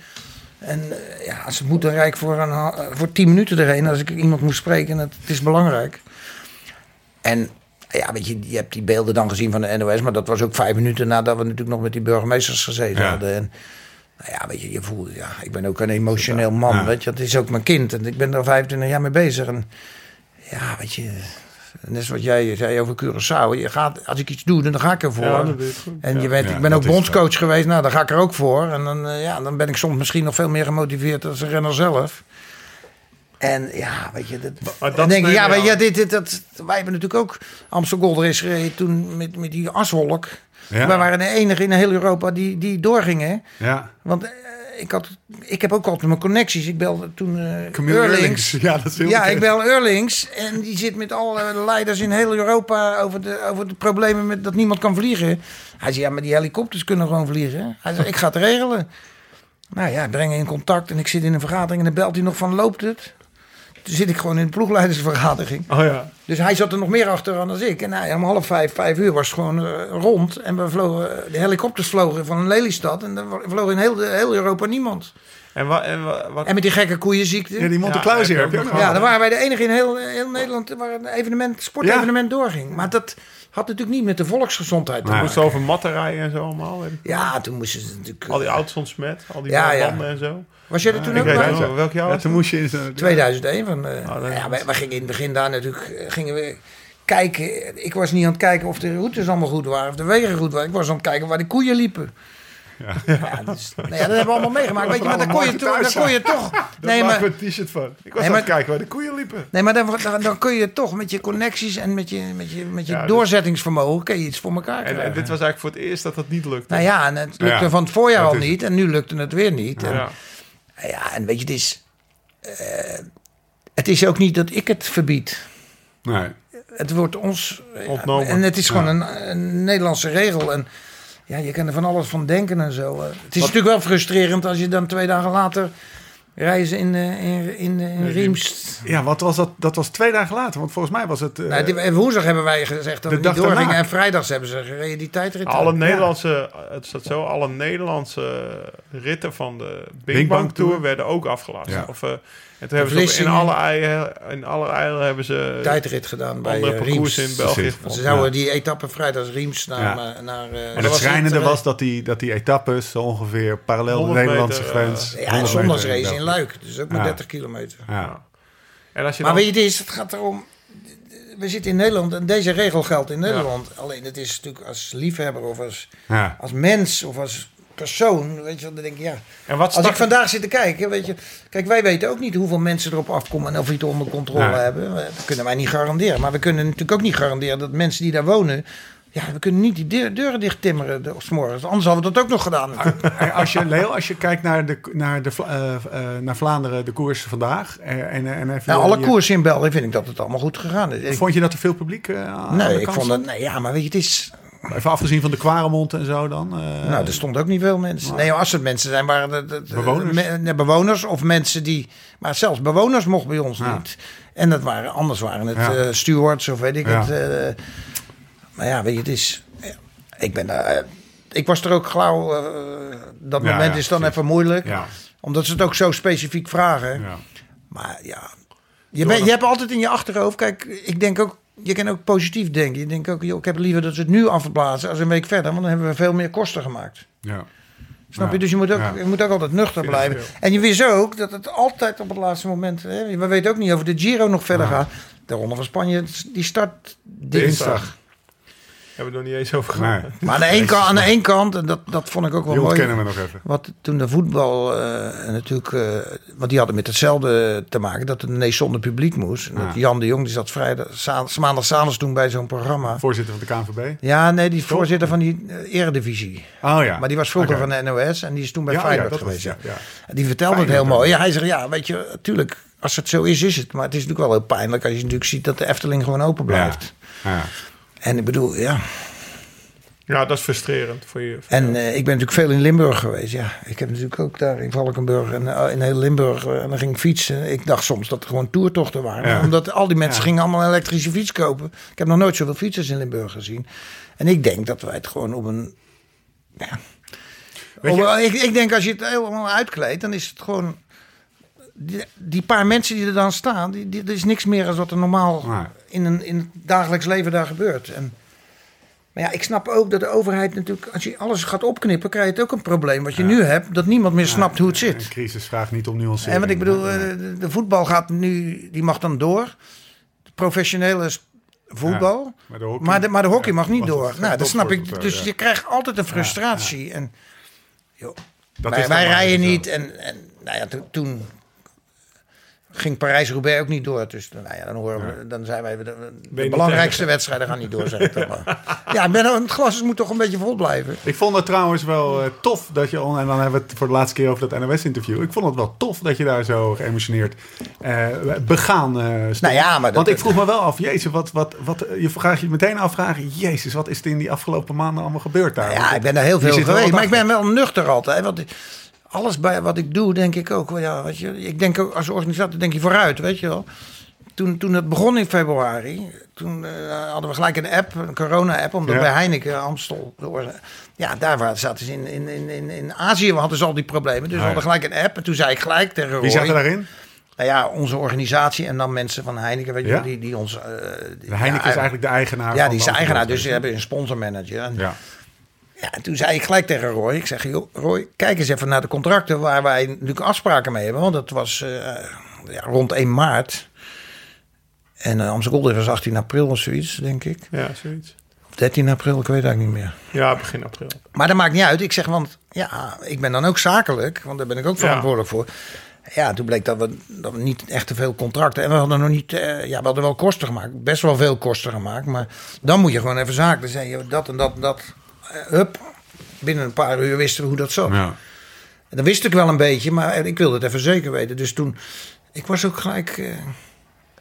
En ja, als het moet, dan rijd ik voor, een, voor 10 minuten erheen. Als ik iemand moet spreken, en het, het is belangrijk. En ja, weet je, je hebt die beelden dan gezien van de NOS. Maar dat was ook vijf minuten nadat we natuurlijk nog met die burgemeesters gezeten Ja. hadden. En, nou ja, weet je, je voelt, ja, ik ben ook een emotioneel man, Ja. weet je. Het is ook mijn kind en ik ben er 25 jaar mee bezig. En ja, weet je, net zoals jij zei over Curaçao. Je gaat, als ik iets doe, dan ga ik ervoor. Ja, dat doe je goed. En Ja. je weet, ik ben dat ook bondscoach geweest. Nou, daar ga ik er ook voor. En dan, eh, ja, dan ben ik soms misschien nog veel meer gemotiveerd als de renner zelf. En ja, weet je, dat, Maar dat denk neem ja, je, aan. dit, dit, dat, wij hebben natuurlijk ook Amstel Gold Race gereden toen met, met die aswolk. Ja. Wij waren de enige in heel Europa die, die doorgingen. ja. Want eh, ik, had, ik heb ook altijd mijn connecties. Ik belde toen Camille Eurlings. Eurlings. Ja, dat is heel Ja, bekend. ik bel Eurlings en die zit met alle leiders in heel Europa over de, over de problemen met dat niemand kan vliegen. Hij zei, ja, maar die helikopters kunnen gewoon vliegen. Hij zei, ik ga het regelen. Nou ja, breng in contact en ik zit in een vergadering en dan belt hij nog van, loopt het? Toen zit ik gewoon in de ploegleidersvergadering. Oh ja. Dus hij zat er nog meer achteraan dan ik. En nou, om half vijf, vijf uur was het gewoon eh, rond. En we vlogen, de helikopters vlogen van Lelystad. En er vloog in heel, de- heel Europa niemand. En, wa, en wa- wat... En met die gekke koeienziekte. Ja, die Monte Ja, heb je ook nog. Ja, dan waren wij de enige in heel, heel Nederland waar een evenement, sportevenement doorging. Maar dat had natuurlijk niet met de volksgezondheid te maken. moest over matten rijden en zo allemaal. Ja, toen moesten ze natuurlijk... Al die auto's ontsmet, al die Ja, en zo. Was jij er toen ook bij? Welk jaar Ja, was toen het? moest je in zo'n... 2001. Van, eh, Oh, dat- ja, wij, wij gingen in het begin daar natuurlijk... eh, Gingen we kijken. Ik was niet aan het kijken of de routes allemaal goed waren. Of de wegen goed waren. Ik was aan het kijken waar de koeien liepen. Ja, dus, nou ja, dat hebben we allemaal meegemaakt. Weet je, maar dan kon je, toch, dan kon je toch... Daar Nee, maar, een t-shirt van. Ik was Nee, aan het kijken waar de koeien liepen. nee, maar dan, dan, dan kun je toch met je connecties en met je, met je, met je Ja, dus- doorzettingsvermogen... kun je iets voor elkaar En, krijgen. en dit was eigenlijk voor het eerst dat dat niet lukte. Nou ja, en het lukte Ja, van het voorjaar al is- niet. En nu lukte het weer niet. En, ja. ja, en weet je, het is... eh, het is ook niet dat ik het verbied. Nee. Het wordt ons... ja, Ontnomen. en het is Ja. gewoon een, een Nederlandse regel. En ja, je kan er van alles van denken en zo. Eh, Het is natuurlijk wel frustrerend als je dan twee dagen later... reizen in, eh, in, in, in Riemst. Ja, wat was dat? Dat was twee dagen later. Want volgens mij was het... eh, Nou, die- woensdag hebben wij gezegd dat de we dag niet doorgingen. En vrijdags hebben ze gereden die tijdrit. Alle Nederlandse, het staat zo, alle Nederlandse ritten van de Big, Big Bang Bang Tour werden ook afgelast. Ja. Of, eh, en toen hebben ze in alle, eieren, in alle eieren hebben ze tijdrit gedaan bij andere eh, parcours in België. Precies. Want ze Ja. zouden die etappe vrijdags Riemst naar... Ja. naar, naar eh, En het schrijnende eh, was dat die, dat die etappes zo ongeveer parallel de 100 Nederlandse meter, grens... Ja, en 100 zondagsrace in Luik. Dus ook maar Ja. 30 kilometer. Ja. En als je Maar dan, weet je, het, is, het gaat erom... We zitten in Nederland en deze regel geldt in Nederland. Alleen het is natuurlijk als liefhebber of als, Ja. als mens of als persoon. Weet je, dan denk ik, ja. en wat Als ik vandaag zit te kijken, weet je. Kijk, wij weten ook niet hoeveel mensen erop afkomen en of we het onder controle hebben. Dat kunnen wij niet garanderen. Maar we kunnen natuurlijk ook niet garanderen dat mensen die daar wonen. Ja, we kunnen niet die deur- deuren dicht timmeren de- 's morgens. Anders hadden we dat ook nog gedaan. Als je, Leo, als je kijkt naar, de, naar, de, eh, eh, naar Vlaanderen, de koers vandaag... eh, en, en even Nou, alle je- koersen in België vind ik dat het allemaal goed gegaan is. Vond je dat er veel publiek aan nee, ik vond dat. Nee, ja, maar weet je, het is. Even afgezien van de Kwaremond en zo dan. eh, Nou, er stonden ook niet veel mensen. Nee, als het mensen zijn, waren het, Bewoners? me- bewoners of mensen die. Maar zelfs bewoners mochten bij ons Ja. niet. En dat waren, anders waren het Ja. eh, stewards of weet ik Ja. het. eh. maar ja, weet je, het is. Ik ben daar. ik was er ook gauw. eh, dat moment is dan even moeilijk. Ja, Omdat ze het ook zo specifiek vragen. ja. Maar ja, je, je hebt altijd in je achterhoofd. Kijk, ik denk ook. Je kan ook positief denken. Je denkt ook, joh, ik heb liever dat ze het nu afblazen als een week verder. Want dan hebben we veel meer kosten gemaakt. ja. Snap Ja. je? Dus je moet ook, Ja. je moet ook altijd nuchter blijven. En je wist ook dat het altijd op het laatste moment... Hè, we weten ook niet of de Giro nog verder Ja. gaat. De Ronde van Spanje, die start dinsdag. Dinsdag. Hebben we nog niet eens over gehad. Nee, Maar aan de ene kant, aan de ene kant en dat, dat vond ik ook wel die mooi. ontkennen we nog even. Wat toen de voetbal eh, natuurlijk, eh, want die hadden met hetzelfde te maken, dat het ineens zonder publiek moest. En dat Ja. Jan de Jong die zat vrijdag, maandag s'avonds toen bij zo'n programma. Voorzitter van de KNVB. Ja, nee, die voorzitter van die eh, eredivisie. Oh ja. Maar die was vroeger van de NOS en die is toen bij Ja, Feyenoord ja, dat was- geweest. ja, ja. En Die vertelde het heel mooi. Ja, hij zegt, ja, weet je, natuurlijk, als het zo is, is het. Maar het is natuurlijk wel heel pijnlijk als je natuurlijk ziet dat de Efteling gewoon open blijft. Ja. En ik bedoel, ja. Ja, dat is frustrerend voor je. voor En eh, ik ben natuurlijk veel in Limburg geweest. Ja, ik heb natuurlijk ook daar in Valkenburg en eh, in heel Limburg. eh, en dan ging ik fietsen. Ik dacht soms dat er gewoon toertochten waren. Ja. Omdat al die mensen Ja. gingen allemaal een elektrische fiets kopen. Ik heb nog nooit zoveel fietsers in Limburg gezien. En ik denk dat wij het gewoon op een... Ja, Weet op- je- ik, ik denk als je het helemaal uitkleedt, dan is het gewoon... Die, die paar mensen die er dan staan, die, die, er is niks meer dan wat er normaal. In, een, in het dagelijks leven daar gebeurt. En, maar ja, ik snap ook dat de overheid natuurlijk, als je alles gaat opknippen, krijg je het ook een probleem. Wat je nu hebt, dat niemand meer snapt hoe het zit. Een crisis vraagt niet om nuancering. En wat ik bedoel, eh, de, de voetbal gaat nu, die mag dan door. De professionele voetbal. maar de hockey- maar, de, maar de hockey mag niet door. Nou, dat snap ik. Dus je krijgt altijd een frustratie. En, joh, Dat wij is wij rijden zo. niet. En, en nou ja, to- toen ging Parijs-Roubaix ook niet door. Dus nou ja, dan, horen we, dan zijn wij... De, belangrijkste wedstrijden gaan niet door, zeg ik dan maar. Ja, ben, het glas moet toch een beetje vol blijven. Ik vond het trouwens wel eh, tof dat je, on- en dan hebben we het voor de laatste keer over dat NOS-interview. Ik vond het wel tof dat je daar zo geëmotioneerd eh, begaan stond. Nou ja, maar dat- Want ik vroeg me wel af, jezus, wat, wat, wat, je vraagt je meteen afvragen, jezus, wat is er in die afgelopen maanden allemaal gebeurd daar? Ja, Want ik ben er heel veel geweest. Maar ik ben wel nuchter altijd. Want alles bij wat ik doe, denk ik ook. Ja, weet je, ik denk ook als organisator, denk je vooruit, weet je wel. Toen, toen het begon in februari, toen eh, hadden we gelijk een app, een corona-app, omdat Ja. bij Heineken Amstel. Ja, daar zaten ze in, in, in, in, Azië hadden ze al die problemen. Dus we Ah, hadden gelijk een app. En toen zei ik gelijk tegen Roy. Wie daarin? Nou ja, onze organisatie en dan mensen van Heineken, weet je, Ja. die, die ons. eh, die- Heineken ja, is eigenlijk de eigenaar Ja, die is de eigenaar, dus ze hebben een sponsormanager. En Ja. Ja, en toen zei ik gelijk tegen Roy, ik zeg, joh, Roy, kijk eens even naar de contracten waar wij natuurlijk afspraken mee hebben. Want dat was eh, ja, rond 1 maart. En uh, Amsterdam was 18 april of zoiets, denk ik. Ja, zoiets. Of 13 april, ik weet eigenlijk niet meer. Ja, begin april. Maar dat maakt niet uit. Ik zeg, want ja, ik ben dan ook zakelijk, want daar ben ik ook verantwoordelijk voor. Ja, toen bleek dat we, dat we niet echt te veel contracten. En we hadden nog niet, eh, ja, we hadden wel kosten gemaakt. Best wel veel kosten gemaakt. Maar dan moet je gewoon even zaken. Dan zeg je dat en dat en dat. Eh, hup, binnen een paar uur wisten we hoe dat zat. Ja. En dat wist ik wel een beetje, maar ik wilde het even zeker weten. Dus toen, ik was ook gelijk, eh,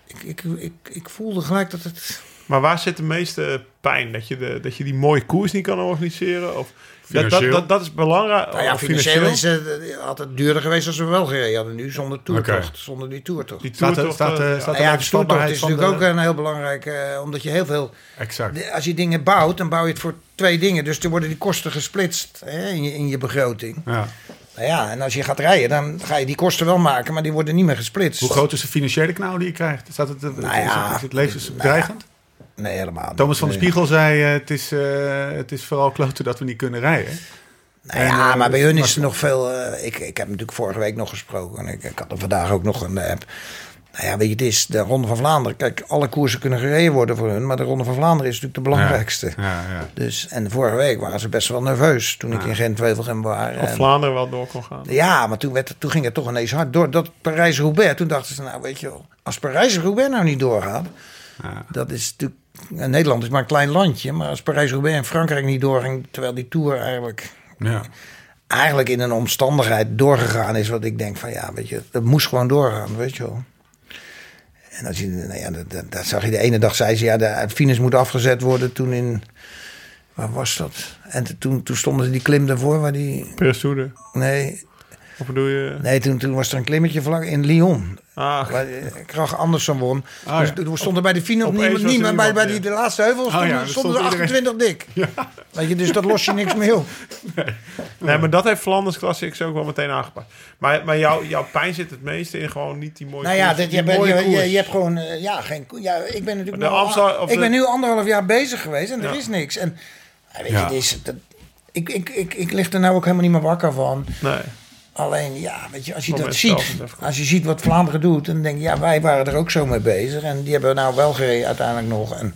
ik, ik, ik, ik voelde gelijk dat het... Maar waar zit de meeste pijn? Dat je, de, dat je die mooie koers niet kan organiseren? Of, dat, dat, Financieel? dat, dat is belangrijk. Nou ja, Of financieel is het eh, altijd duurder geweest als we wel gereden hadden nu, zonder toertocht. Oké. Zonder die toertocht. Die er- toertocht, staat eh, staat Nou ja, de toertocht is natuurlijk de- ook een heel belangrijk, eh, omdat je heel veel... Exact. de- Als je dingen bouwt, dan bouw je het voor twee dingen. Dus er worden die kosten gesplitst hè, in, je, in je begroting. Ja. Nou ja, en als je gaat rijden, dan ga je die kosten wel maken, maar die worden niet meer gesplitst. Hoe groot is de financiële knauw die je krijgt? Staat het, Nou is, ja, het, is het levensbedreigend? Nee, helemaal niet. Thomas van de. Spiegel zei, eh, het, is, eh, het is vooral kloten dat we niet kunnen rijden. Nou ja, eh, maar bij hun is er nog veel. ik, ik heb natuurlijk vorige week nog gesproken. En ik, ik had er vandaag ook nog een app. Nou ja, weet je, het is de Ronde van Vlaanderen. Kijk, alle koersen kunnen gereden worden voor hun. Maar de Ronde van Vlaanderen is natuurlijk de belangrijkste. Ja, ja. Dus, en vorige week waren ze best wel nerveus toen ik in Gent-Wevelgem was. Of En- Vlaanderen wel door kon gaan. Ja, maar toen, werd, toen ging het toch ineens hard. Door dat Parijs-Roubaix, toen dachten ze, nou weet je wel, als Parijs-Roubaix nou niet doorgaat, dat is natuurlijk. Nederland is maar een klein landje, maar als Parijs-Roubaix en Frankrijk niet doorging, terwijl die Tour eigenlijk, ja. eigenlijk in een omstandigheid doorgegaan is, wat ik denk van ja, weet je, dat moest gewoon doorgaan, weet je wel. En als je, nou ja, dat, dat, dat zag je de ene dag, zei ze ja, de finish moet afgezet worden toen in, waar was dat? En toen, toen stonden die klim ervoor, waar die, Perestoede. nee, Of bedoel je? Nee, toen, toen was er een klimmetje vlak in Lyon. Ah, Waar eh, Krach Andersen won. Ah, dus ja. stonden bij de finale opeens niemand, er niemand, bij, bij die, de laatste heuvel stonden, ja, er stonden stond ze 28 dik. Weet je, dus dat los je niks meer op. nee, maar dat heeft Flanders Classics ook wel meteen aangepakt. Maar, maar jouw, jouw pijn zit het meeste in gewoon niet die mooie Nou ja, koers, dat, je, bent, je, je, hebt gewoon, eh, ja, geen, ja, ik ben natuurlijk De nu, Amstel- ik de- ben nu anderhalf jaar bezig geweest en er is niks. En weet je, is, dat, ik, ik, ik, ik lig er nou ook helemaal niet meer wakker van. Nee. Alleen, ja, weet je, als je dat ziet, als je ziet wat Vlaanderen doet, dan denk je, ja, wij waren er ook zo mee bezig. En die hebben nou wel gereden uiteindelijk nog. En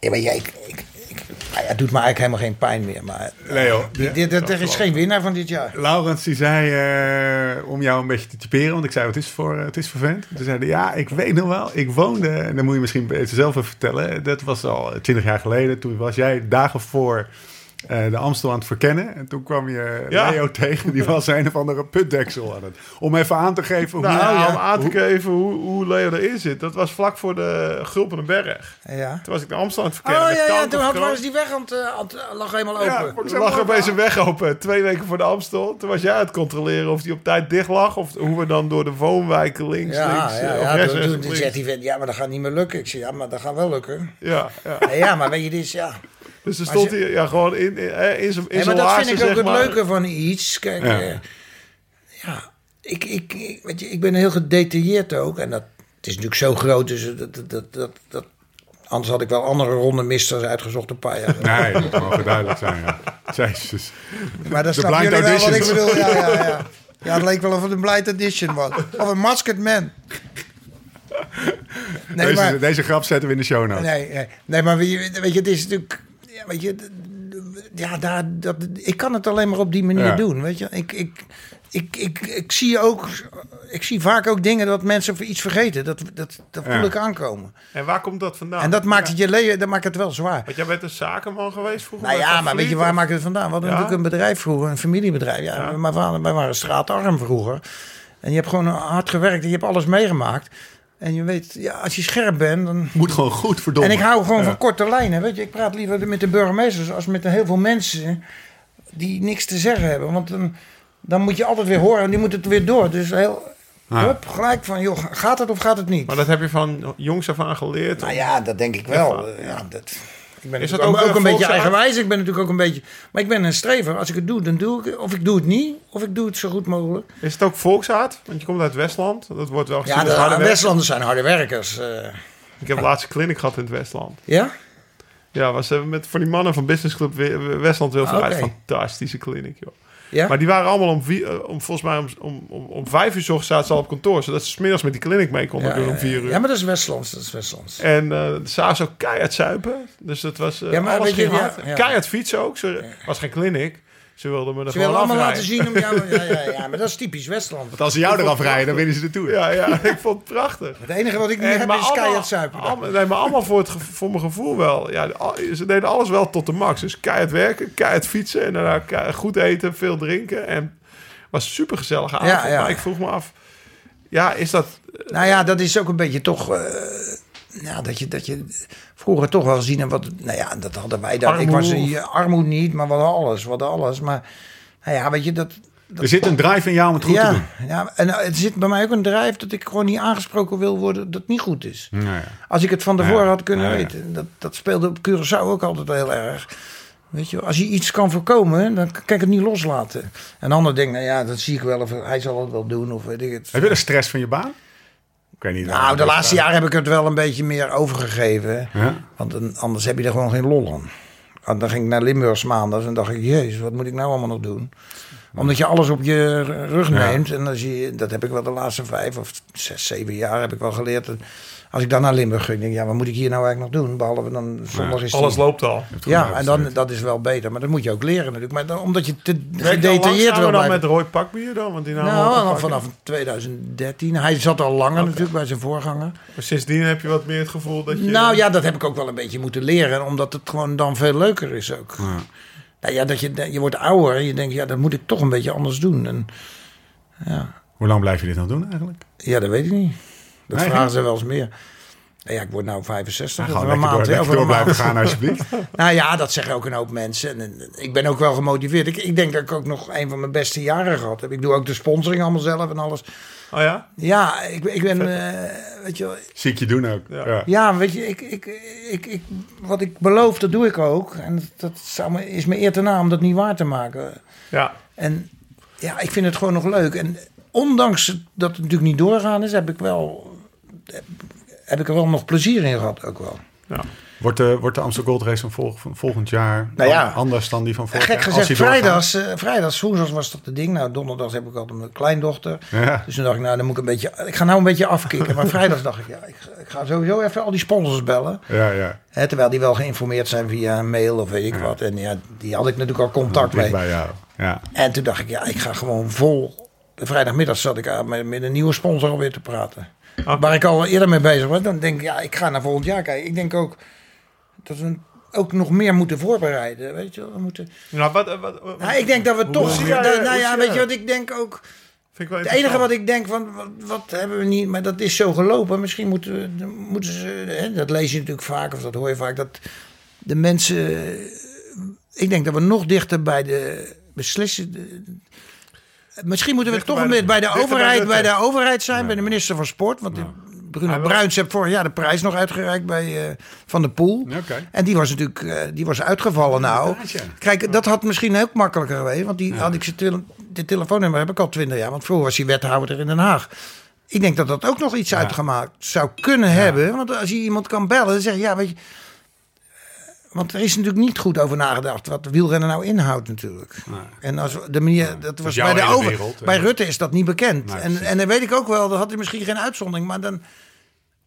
ja, weet je, ik, ik, ik, Nou ja, het doet me eigenlijk helemaal geen pijn meer. Maar Leo, dit, dit- er is geen winnaar van dit jaar. Laurens die zei, eh, om jou een beetje te typeren, want ik zei, wat is het voor, eh, het is vervelend. Toen zei hij, ja, ik weet nog wel, ik woonde, en dan moet je misschien zelf even vertellen, dat was al twintig jaar geleden. Toen was jij dagen voor eh, de Amstel aan het verkennen. En toen kwam je Ja. Leo tegen, die was een of andere putdeksel aan het. Om even aan te geven hoe... Nou, ja. om aan te Hoe- geven hoe, hoe Leo erin zit. Dat was vlak voor de Gulpenberg. Ja. Toen was ik naar Amsterdam aan het Oh verkennen. met ja, toen had, was die weg aan het, eh, aan het- lag helemaal open. Ja, ik Er lag mooi opeens een verhaal. weg open, twee weken voor de Amstel. Toen was jij aan het controleren of die op tijd dicht lag. Of hoe we dan door de woonwijken links, ja, links, ja, eh, of ja, rechts, toen, toen zegt ja, maar dat gaat niet meer lukken. Ik zei, ja, maar dat gaat wel lukken. Ja, ja. Ja, ja maar weet je, dit is, ja. Dus er stond hier ja, gewoon in, in, eh, in zijn in maar dat vind ik ook het leuke van iets. Kijk, Ja. ja ik, ik, weet je, ik ben heel gedetailleerd ook. En dat het is natuurlijk zo groot, dus dat, dat, dat, dat, dat- anders had ik wel andere ronde misters uitgezocht een paar jaar. Nee, dat mag duidelijk zijn, ja. Jezus. Maar De snap jullie wel wat ik bedoel. Ja, ja, ja. ja, het leek wel of het een blind audition was. Of een masked man. Nee, deze, maar, deze grap zetten we in de show notes. nee, nee, nee, maar weet je, het is natuurlijk... Ja, weet je, ja, daar, dat, ik kan het alleen maar op die manier Ja. doen, weet je. Ik, ik, ik, ik, ik zie ook... Ik zie vaak ook dingen dat mensen voor iets vergeten. Dat, dat, dat voel Ja. ik aankomen. En waar komt dat vandaan? En dat maakt het je leven, dat maakt het wel zwaar. Want jij bent een zakenman geweest vroeger? Nou ja, maar weet je, waar of- maakt het vandaan? We hadden Ja? natuurlijk een bedrijf vroeger, een familiebedrijf. Ja, Ja. Wij, waren, wij waren straatarm vroeger. En je hebt gewoon hard gewerkt en je hebt alles meegemaakt. En je weet, ja, als je scherp bent, dan... Moet gewoon goed, verdomme. En ik hou gewoon Ja. van korte lijnen, weet je. Ik praat liever met de burgemeesters als met heel veel mensen die niks te zeggen hebben. Want dan, dan moet je altijd weer horen en die moet het weer door. Dus heel... Ja. Hop, gelijk van, joh, gaat het of gaat het niet? Maar dat heb je van jongs af aan geleerd? Nou ja, dat denk ik wel. Ja, dat, ik ben Is natuurlijk dat ook ook, ook een beetje eigenwijs. Ik ben natuurlijk ook een beetje... Maar ik ben een strever. Als ik het doe, dan doe ik het. Of ik doe het niet. Of ik doe het zo goed mogelijk. Is het ook volksaard? Want je komt uit Westland. Dat wordt wel gezien Ja, als de harde. Westlanders zijn harde werkers. eh. Ik heb laatst een clinic gehad in het Westland. ja? Ja, was eh, met voor die mannen van Business Club We- Westland wil vooruit. Oké. Fantastische clinic, joh. Ja? Maar die waren allemaal om, vier, eh, om volgens mij om, om, om, vijf uur 's ochtends zaten ze al op kantoor, zodat ze 's middags met die clinic mee konden ja, doen om vier uur. Ja, maar dat is Westlands. Dat is Westlands. En zagen ze ook keihard zuipen. Dus dat was eh Ja, maar alles je, hard. Keihard fietsen ook. Ze was geen clinic. Ze wilden me er Ze gewoon willen allemaal laten zien om jou... Ja, ja, ja, maar dat is typisch Westland. Want als ze jou eraf rijden, dan winnen ze de Tour. Ja, ja, ik vond het prachtig. Het enige wat ik nu En, heb is keihard zuipen. allemaal- nee, maar allemaal voor, het, voor mijn gevoel wel. Ja, ze deden alles wel tot de max. Dus keihard werken, keihard fietsen en daarna keihard goed eten, veel drinken. En was super gezellige avond. Ja, ja. Maar ik vroeg me af, ja, is dat... Nou ja, dat is ook een beetje toch... eh, ja, dat je, dat je vroeger toch wel zien en wat... Nou ja, dat hadden wij dan. Ik was hier, armoede niet, maar we hadden alles. Hadden alles. Maar nou ja, weet je, dat... Er zit een drive in jou om het goed te doen. ja, en nou, het zit bij mij ook een drijf dat ik gewoon niet aangesproken wil worden dat het niet goed is. Nou ja. Als ik het van tevoren Ja, had kunnen ja. weten. Dat, dat speelde op Curaçao ook altijd heel erg. Weet je, als je iets kan voorkomen, dan kan ik het niet loslaten. En ander denkt, nou ja, dat zie ik wel, of hij zal het wel doen, of weet ik het. Heb je de stress van je baan? Ik weet niet. Nou, de laatste jaren heb ik het wel een beetje meer overgegeven. Ja? Want anders heb je er gewoon geen lol aan. Want dan ging ik naar Limburgs maandag en dacht ik, jezus, wat moet ik nou allemaal nog doen? Omdat je alles op je rug Ja. neemt. En als je, dat heb ik wel de laatste vijf of zes, zeven jaar heb ik wel geleerd. Dat Als ik dan naar Limburg ging, denk ik, ja, wat moet ik hier nou eigenlijk nog doen? Behalve dan zondag is die- Alles loopt al. Ja, en dan, dat is wel beter. Maar dat moet je ook leren natuurlijk. Maar dan, omdat je te gedetailleerd wil dan blijven. met Roy Pakbier dan? Want die Nou, dan pakken. vanaf 2013. Hij zat al langer natuurlijk bij zijn voorganger. Maar sindsdien heb je wat meer het gevoel dat je... Nou ja, dat heb ik ook wel een beetje moeten leren. Omdat het gewoon dan veel leuker is ook. Ja. Nou ja, dat je, je wordt ouder en je denkt, ja, dat moet ik toch een beetje anders doen. En ja, Hoe lang blijf je dit nog doen eigenlijk? ja dat weet ik niet. Dat Nee, vragen ze wel eens meer. Nou ja, ik word nou 65. Ja, over gewoon een maand. door, over door blijven gaan alsjeblieft. Nou ja, dat zeggen ook een hoop mensen. En, en ik ben ook wel gemotiveerd. Ik, ik denk dat ik ook nog een van mijn beste jaren gehad heb. Ik doe ook de sponsoring allemaal zelf en alles. Oh ja? Ja, ik, ik ben, eh, weet je wel, Zie ik je doen ook. Ja. Ja. weet je, ik, ik, ik, ik, wat ik beloof, dat doe ik ook. En dat, dat zou me, is me eer te na om dat niet waar te maken. Ja. En ja, ik vind het gewoon nog leuk. En ondanks dat het natuurlijk niet doorgaan is, heb ik wel, heb, heb ik er wel nog plezier in gehad ook wel. ja. Wordt de, wordt de Amsterdam Gold Race van, volg- van volgend jaar Nou ja. an- anders dan die van vorig Gek jaar? Als gezegd, vrijdags, vrijdags, woensdags was toch de ding. Nou, donderdag heb ik altijd mijn kleindochter. Ja. Dus toen dacht ik, nou, dan moet ik een beetje... Ik ga nou een beetje afkicken. Maar vrijdags dacht ik, ja, ik, ga- ik ga sowieso even al die sponsors bellen. Ja, ja. Hè, terwijl die wel geïnformeerd zijn via een mail of weet ik wat. En ja, die had ik natuurlijk al contact mee. Bij jou. Ja. En toen dacht ik, ja, ik ga gewoon vol. De vrijdagmiddag zat ik aan met, met een nieuwe sponsor alweer te praten. Waar ik al eerder mee bezig was. Dan denk ik, ja, ik ga naar volgend jaar kijken. Ik denk ook dat we ook nog meer moeten voorbereiden. Weet je we moeten... Nou, wat, wat, wat- Nou, ik denk dat we toch... nou, ja, weet je wat ik denk ook... vind ik wel Het enige wat ik denk van, wat, wat hebben we niet, maar dat is zo gelopen. Misschien moeten, we, moeten ze, hè, dat lees je natuurlijk vaak, of dat hoor je vaak, dat de mensen, ik denk dat we nog dichter bij de beslissing, misschien moeten we Dichter toch bij de- bij de overheid, bij de overheid zijn, bij de minister van Sport, want Bruno Bruins heeft vorig jaar de prijs nog uitgereikt bij eh, Van de Poel. En die was natuurlijk eh, die was uitgevallen nou. ja. Kijk, dat had misschien ook makkelijker geweest. Want die had ik zijn tele telefoonnummer heb ik al twintig jaar. Want vroeger was hij wethouder in Den Haag. Ik denk dat dat ook nog iets uitgemaakt zou kunnen hebben. Want als je iemand kan bellen, dan zeg je, ja, weet je... Want er is natuurlijk niet goed over nagedacht wat de wielrennen nou inhoudt natuurlijk. En als de manier, dat was bij de over, wereld, bij Rutte is dat niet bekend. Nee, en, en dan weet ik ook wel, dat had hij misschien geen uitzondering, maar dan,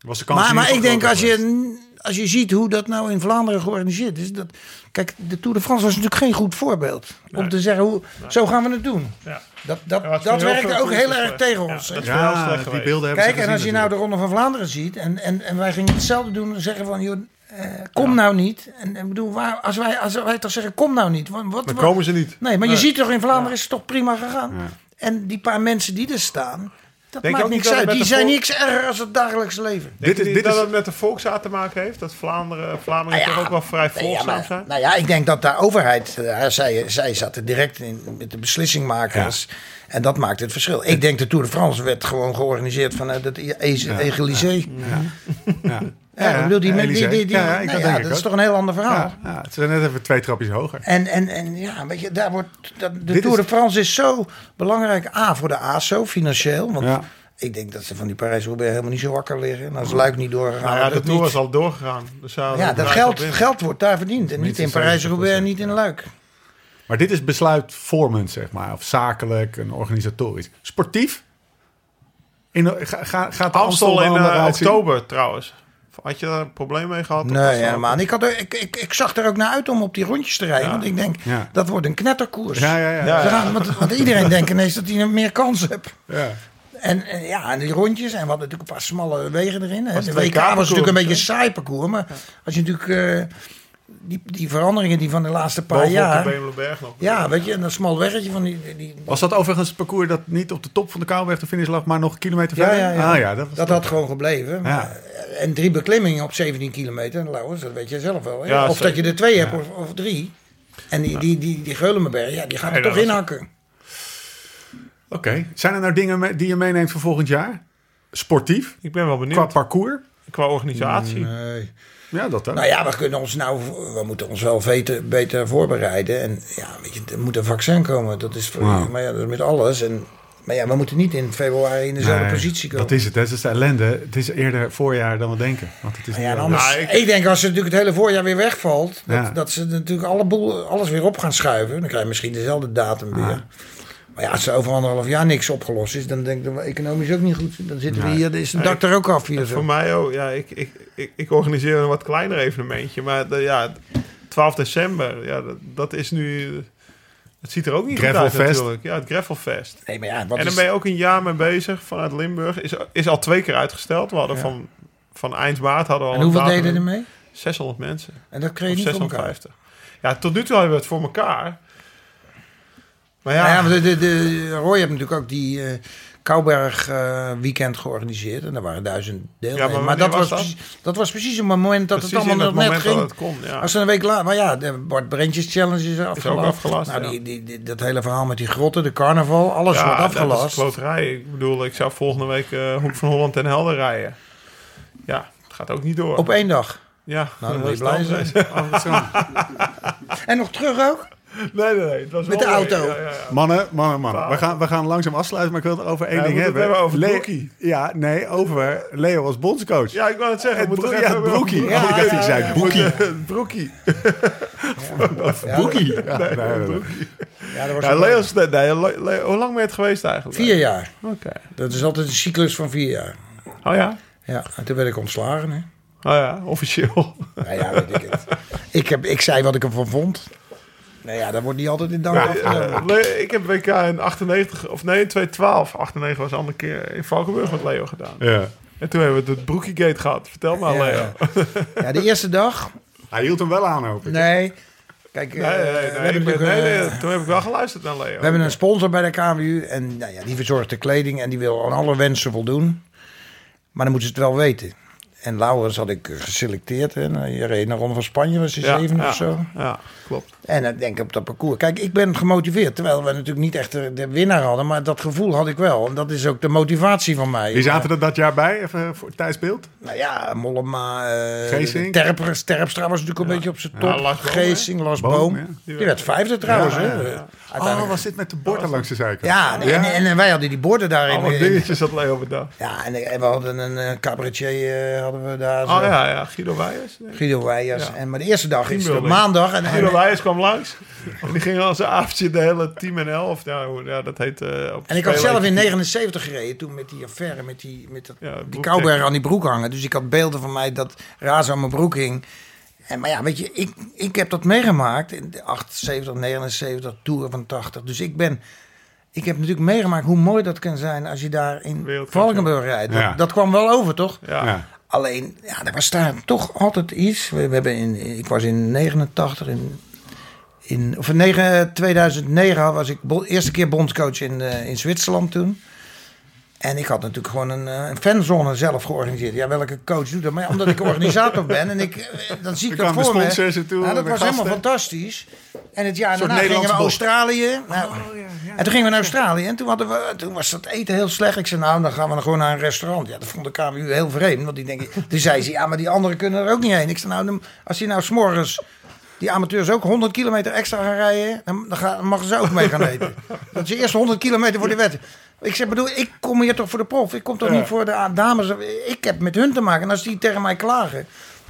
Was de kans maar, maar ik denk als je, als je ziet hoe dat nou in Vlaanderen georganiseerd is. Dat, kijk, de Tour de France was natuurlijk geen goed voorbeeld. Om te zeggen, hoe, zo gaan we het doen. Ja. Dat, dat, Ja, dat werkte ook heel erg tegen Ja, ons. dat hè. is wel heel Ja, slecht die geweest. beelden hebben Kijk, en als je nou de. Ronde van Vlaanderen ziet. En, en, en wij gingen hetzelfde doen. Dan zeggen van, joh, eh, kom nou niet. En, en bedoel, waar, als, wij, als wij toch zeggen, kom nou niet. Wat, wat, Dan komen ze niet. Nee, maar je ziet toch in Vlaanderen is het toch prima gegaan. Ja. En die paar mensen die er staan. Dat Denk je maakt ook niet niks uit. Die zijn vol- niks erger als het dagelijks leven. Denk Dit is- dit dat is- het met de volksraad te maken heeft? Dat Vlaanderen, Vlamingen Nou ja, toch ook wel vrij Nee, ja, volgzaam maar- zijn? Nou ja, ik denk dat de overheid, eh, zij, zij zaten direct in met de beslissingmakers. En dat maakt het verschil. Ik denk de Tour de France werd gewoon georganiseerd vanuit het E- E- Egalisé. Ja. Ja, ik bedoel, die, ja, die, die, die, die- Ja, ja, ik- nou dat ja, denk ik dat is ook. toch een heel ander verhaal. Ja, ja, het zijn net even twee trapjes hoger. En, en, en ja, weet je, daar wordt, dat, de Dit Tour is- de France is zo belangrijk. A, voor de ASO, financieel. Want Ja. ik denk dat ze van die Parijs-Roubaix helemaal niet zo wakker liggen. En als Luik niet doorgegaan Nou ja, de Tour niet. is al doorgegaan. Dus Ja, dat geld, geld wordt daar verdiend. En niet in Parijs-Roubaix en 70%. niet in Luik. Maar dit is besluitvormend, zeg maar. Of zakelijk en organisatorisch. Sportief? In, ga, ga, gaat de Amstel in eh, oktober trouwens. Had je daar een probleem mee gehad? Nee, helemaal. Ik, had er, ik, ik, ik zag er ook naar uit om op die rondjes te rijden. Ja. Want ik denk, Ja. dat wordt een knetterkoers. Ja, ja, ja. Ja. Ze gaan, want, want iedereen denkt ineens dat hij meer kans hebt. ja. En, en ja, en die rondjes. En we hadden natuurlijk een paar smalle wegen erin. De het WK was natuurlijk een beetje een saai parcours. Maar als je natuurlijk eh, die, die veranderingen die van de laatste paar Bovenop jaar... de Bemelenberg nog. Ja, weet je, en dat smal weggetje van die... die Was dat overigens het parcours dat niet op de top van de Kouwweg de finish lag, maar nog een kilometer verder? ja, ja. Ah, ja, dat was dat had gewoon gebleven. Maar-. En drie beklimmingen op 17 kilometer. Lauwers, dat weet je zelf wel. Hè? Ja, of zeker. dat je er twee hebt of, of drie. En die, die, die, die Geulenberg, ja, die gaat er toch was- inhakken. Oké. Zijn er nou dingen die je meeneemt voor volgend jaar? Sportief? Ik ben wel Qua benieuwd. parcours? Qua organisatie. Nee. Ja, dat. Nou ja, we kunnen ons nou, we moeten ons wel beter, beter voorbereiden. En ja, weet je, er moet een vaccin komen. Dat is, voor, Wow. maar ja, dat is met alles. En, maar ja, we moeten niet in februari in dezelfde Nee, positie komen. Dat is het. hè. Dat is de ellende. Het is eerder voorjaar dan we denken. Want het is Ja, anders. Nou, ik- ik, denk als ze natuurlijk het hele voorjaar weer wegvalt, dat, Ja. dat ze natuurlijk alle boel, alles weer op gaan schuiven. Dan krijg je misschien dezelfde datum weer. Maar ja, als er over anderhalf jaar niks opgelost is, dan denk ik dat we economisch ook niet goed. Dan zitten we hier, dan is de dak er ook af hier. Voor mij ook. Ja, ik, ik, ik, ik organiseer een wat kleiner evenementje. Maar de, ja, 12 december, ja, dat, dat is nu... Het ziet er ook niet goed uit Gravelfest. natuurlijk. Ja, het Gravelfest. Nee, maar ja, wat En dan is, ben je ook een jaar mee bezig vanuit Limburg. Is, is al twee keer uitgesteld. We hadden Ja. van, van eind maart hadden we al en hoeveel een deden er mee? 600 mensen. En dat kreeg je niet voor elkaar. 650. Ja, tot nu toe hebben we het voor elkaar. Maar ja, Ja, ja maar de, de, de, Roy heeft natuurlijk ook die eh Kouberg eh, weekend georganiseerd. En daar waren duizend deelnemers. Ja, maar maar dat was, was dat? precies, dat was precies op het moment dat precies het allemaal het nog net moment dat ging. het kon. Ja. Als ze een week later... Maar ja, de Bart Brentjes Challenge is afgelast. afgelast, Nou, ja. die, die, die- dat hele verhaal met die grotten, de carnaval, alles wordt dat is afgelast. kloterij. Ik bedoel, ik zou volgende week eh Hoek van Holland en Helder rijden. Ja, het gaat ook niet door. Op één dag. ja, Nou, dan moet je blij is zijn. En nog terug ook? Nee, nee, nee. Het was Met de mooi. auto. Ja, ja, ja. Mannen, mannen, mannen. We gaan, we gaan langzaam afsluiten, maar ik wil het over één ding hebben. het hebben over broekie. Ja, nee, over Leo als bondscoach. Ja, ik wou het zeggen. Het we moeten broe- toch ja, broekie. over- ik dacht je zei boekie. Het broekie. Ja, was Leo, is- Leo- hoe lang ben je het geweest eigenlijk? Vier jaar. Oké. Dat is altijd een cyclus van vier jaar. Oh ja? Ja, en toen werd ik ontslagen. Hè. Oh ja, officieel. Nou ja, weet ik het. Ik, heb, ik zei wat ik ervan vond. Nou ja, dat wordt niet altijd in dank Ja, afgenomen. eh, ik heb WK in 98, of nee, in 2012. 98 was een andere keer in Valkenburg met Leo gedaan. Ja. En toen hebben we het Broekiegate gehad. Vertel maar, Ja, Leo. ja. De eerste dag. Hij hield hem wel aan, hoop ik. Nee. Kijk, eh, Nee, nee, nee, we, hebben ben- nee, eh, nee, toen heb ik wel geluisterd naar Leo. we hebben een sponsor bij de KWU. En nou ja, die verzorgt de kleding en die wil aan alle wensen voldoen. Maar dan moeten ze het wel weten. En Laurens had ik eh, geselecteerd. Hè. Je reed naar Ronde van Spanje, was hij ja, zeven ja, of zo. Ja, klopt. En dan denk ik op dat parcours. Kijk, ik ben gemotiveerd. Terwijl we natuurlijk niet echt de, winnaar hadden. Maar dat gevoel had ik wel. En dat is ook de motivatie van mij. Wie zaten er dat jaar bij, even voor tijdsbeeld? Nou ja, Mollema? Terp, Terpstra was natuurlijk een beetje op zijn top. Lars Geesing, Lars Boom. Die werd vijfde trouwens. Hè. Oh, was dit met de borden langs de zijkant? ja, en, en, en wij hadden die borden daarin. In- dingetjes had Leo bedacht. Ja, en, en we hadden een eh, cabaretier hadden we daar. zo. Oh ja, ja, Guido Weijers. Nee. Guido Weijers. Ja. En, maar de eerste dag is het maandag. En, Guido en, Weijers kwam langs. En die ging al zijn avondje de hele team en elf. Ja, hoe- ja dat heet... eh, op en ik had zelf in spelen- 79 gereden toen met die affaire, met die, met dat, Ja, die kouberg aan die broek hangen. Dus ik had beelden van mij dat raas aan mijn broek hing. En, maar ja, weet je, ik, ik heb dat meegemaakt in de 78, 79, Tour van 80. Dus ik ben... Ik heb natuurlijk meegemaakt hoe mooi dat kan zijn als je daar in. Valkenburg rijdt. Dat, Ja. dat kwam wel over, toch? Ja. Alleen, ja, er was daar toch altijd iets. We, hebben in, ik was in 89, in, in, of in 9, 2009 was ik de eerste keer bondscoach in, eh, in Zwitserland toen. En ik had natuurlijk gewoon een, eh, een fanzone zelf georganiseerd. Ja, welke coach doet dat? Maar ja, omdat ik organisator ben en ik, eh, dan zie ik Er dat voor me. Ja, dat was helemaal fantastisch. En het jaar daarna gingen we bocht. Australië. Nou, en toen gingen we naar Australië en toen, hadden we, toen was dat eten heel slecht. Ik zei, nou, dan gaan we gewoon naar een restaurant. Ja, dat vond de KWU heel vreemd. Want die denken, toen zei ze, ja, maar die anderen kunnen er ook niet heen. Ik zei, nou, dan- als die nou s'morgens, die amateurs ook 100 kilometer extra gaan rijden, dan, dan, mogen ze ook mee gaan eten. Dat is eerst 100 kilometer voor de wet. Ik zeg, bedoel, ik kom hier toch voor de prof. Ik kom toch Ja. niet voor de dames. Ik heb met hun te maken. En als die tegen mij klagen.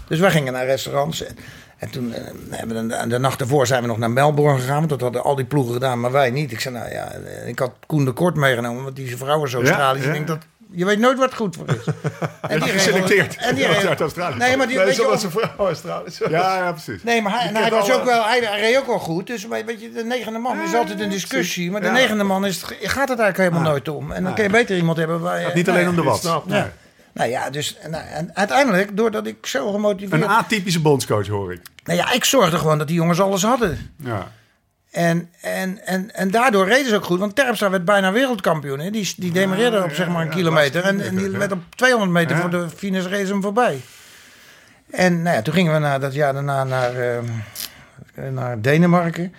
Dus wij gingen naar restaurants. En, en toen eh, hebben we de, de nacht ervoor zijn we nog naar Melbourne gegaan. Want dat hadden al die ploegen gedaan, maar wij niet. Ik zei, nou ja, eh, ik had Koen de Kort meegenomen. Want die vrouw is Australisch. ja. Ik denk dat, je weet nooit wat goed voor is. En die geselecteerd. En die Uit Australië. Nee, maar die, Nee, weet je, zijn vrouw is trouwens. Ja, ja, precies. Nee, maar hij, en hij was ook wel, hij, hij reed ook wel goed. Dus weet weet je, de negende man is altijd een discussie. Maar de Ja. negende man is, het- gaat het eigenlijk helemaal nooit om. En dan kun je beter iemand hebben waar je... Niet alleen om de wat. snap. Nee. Nou ja, dus nou, en uiteindelijk, doordat ik zo gemotiveerd... Een atypische bondscoach, hoor ik. Nou ja, ik zorgde gewoon dat die jongens alles hadden. Ja. En, en, en, en daardoor reden ze ook goed. Want Terpstra werd bijna wereldkampioen. Hè? Die, die demareerde op zeg maar een kilometer. En, en die werd op 200 meter voor de finish race hem voorbij. En nou ja, toen gingen we na, dat jaar daarna naar, ehm, naar Denemarken.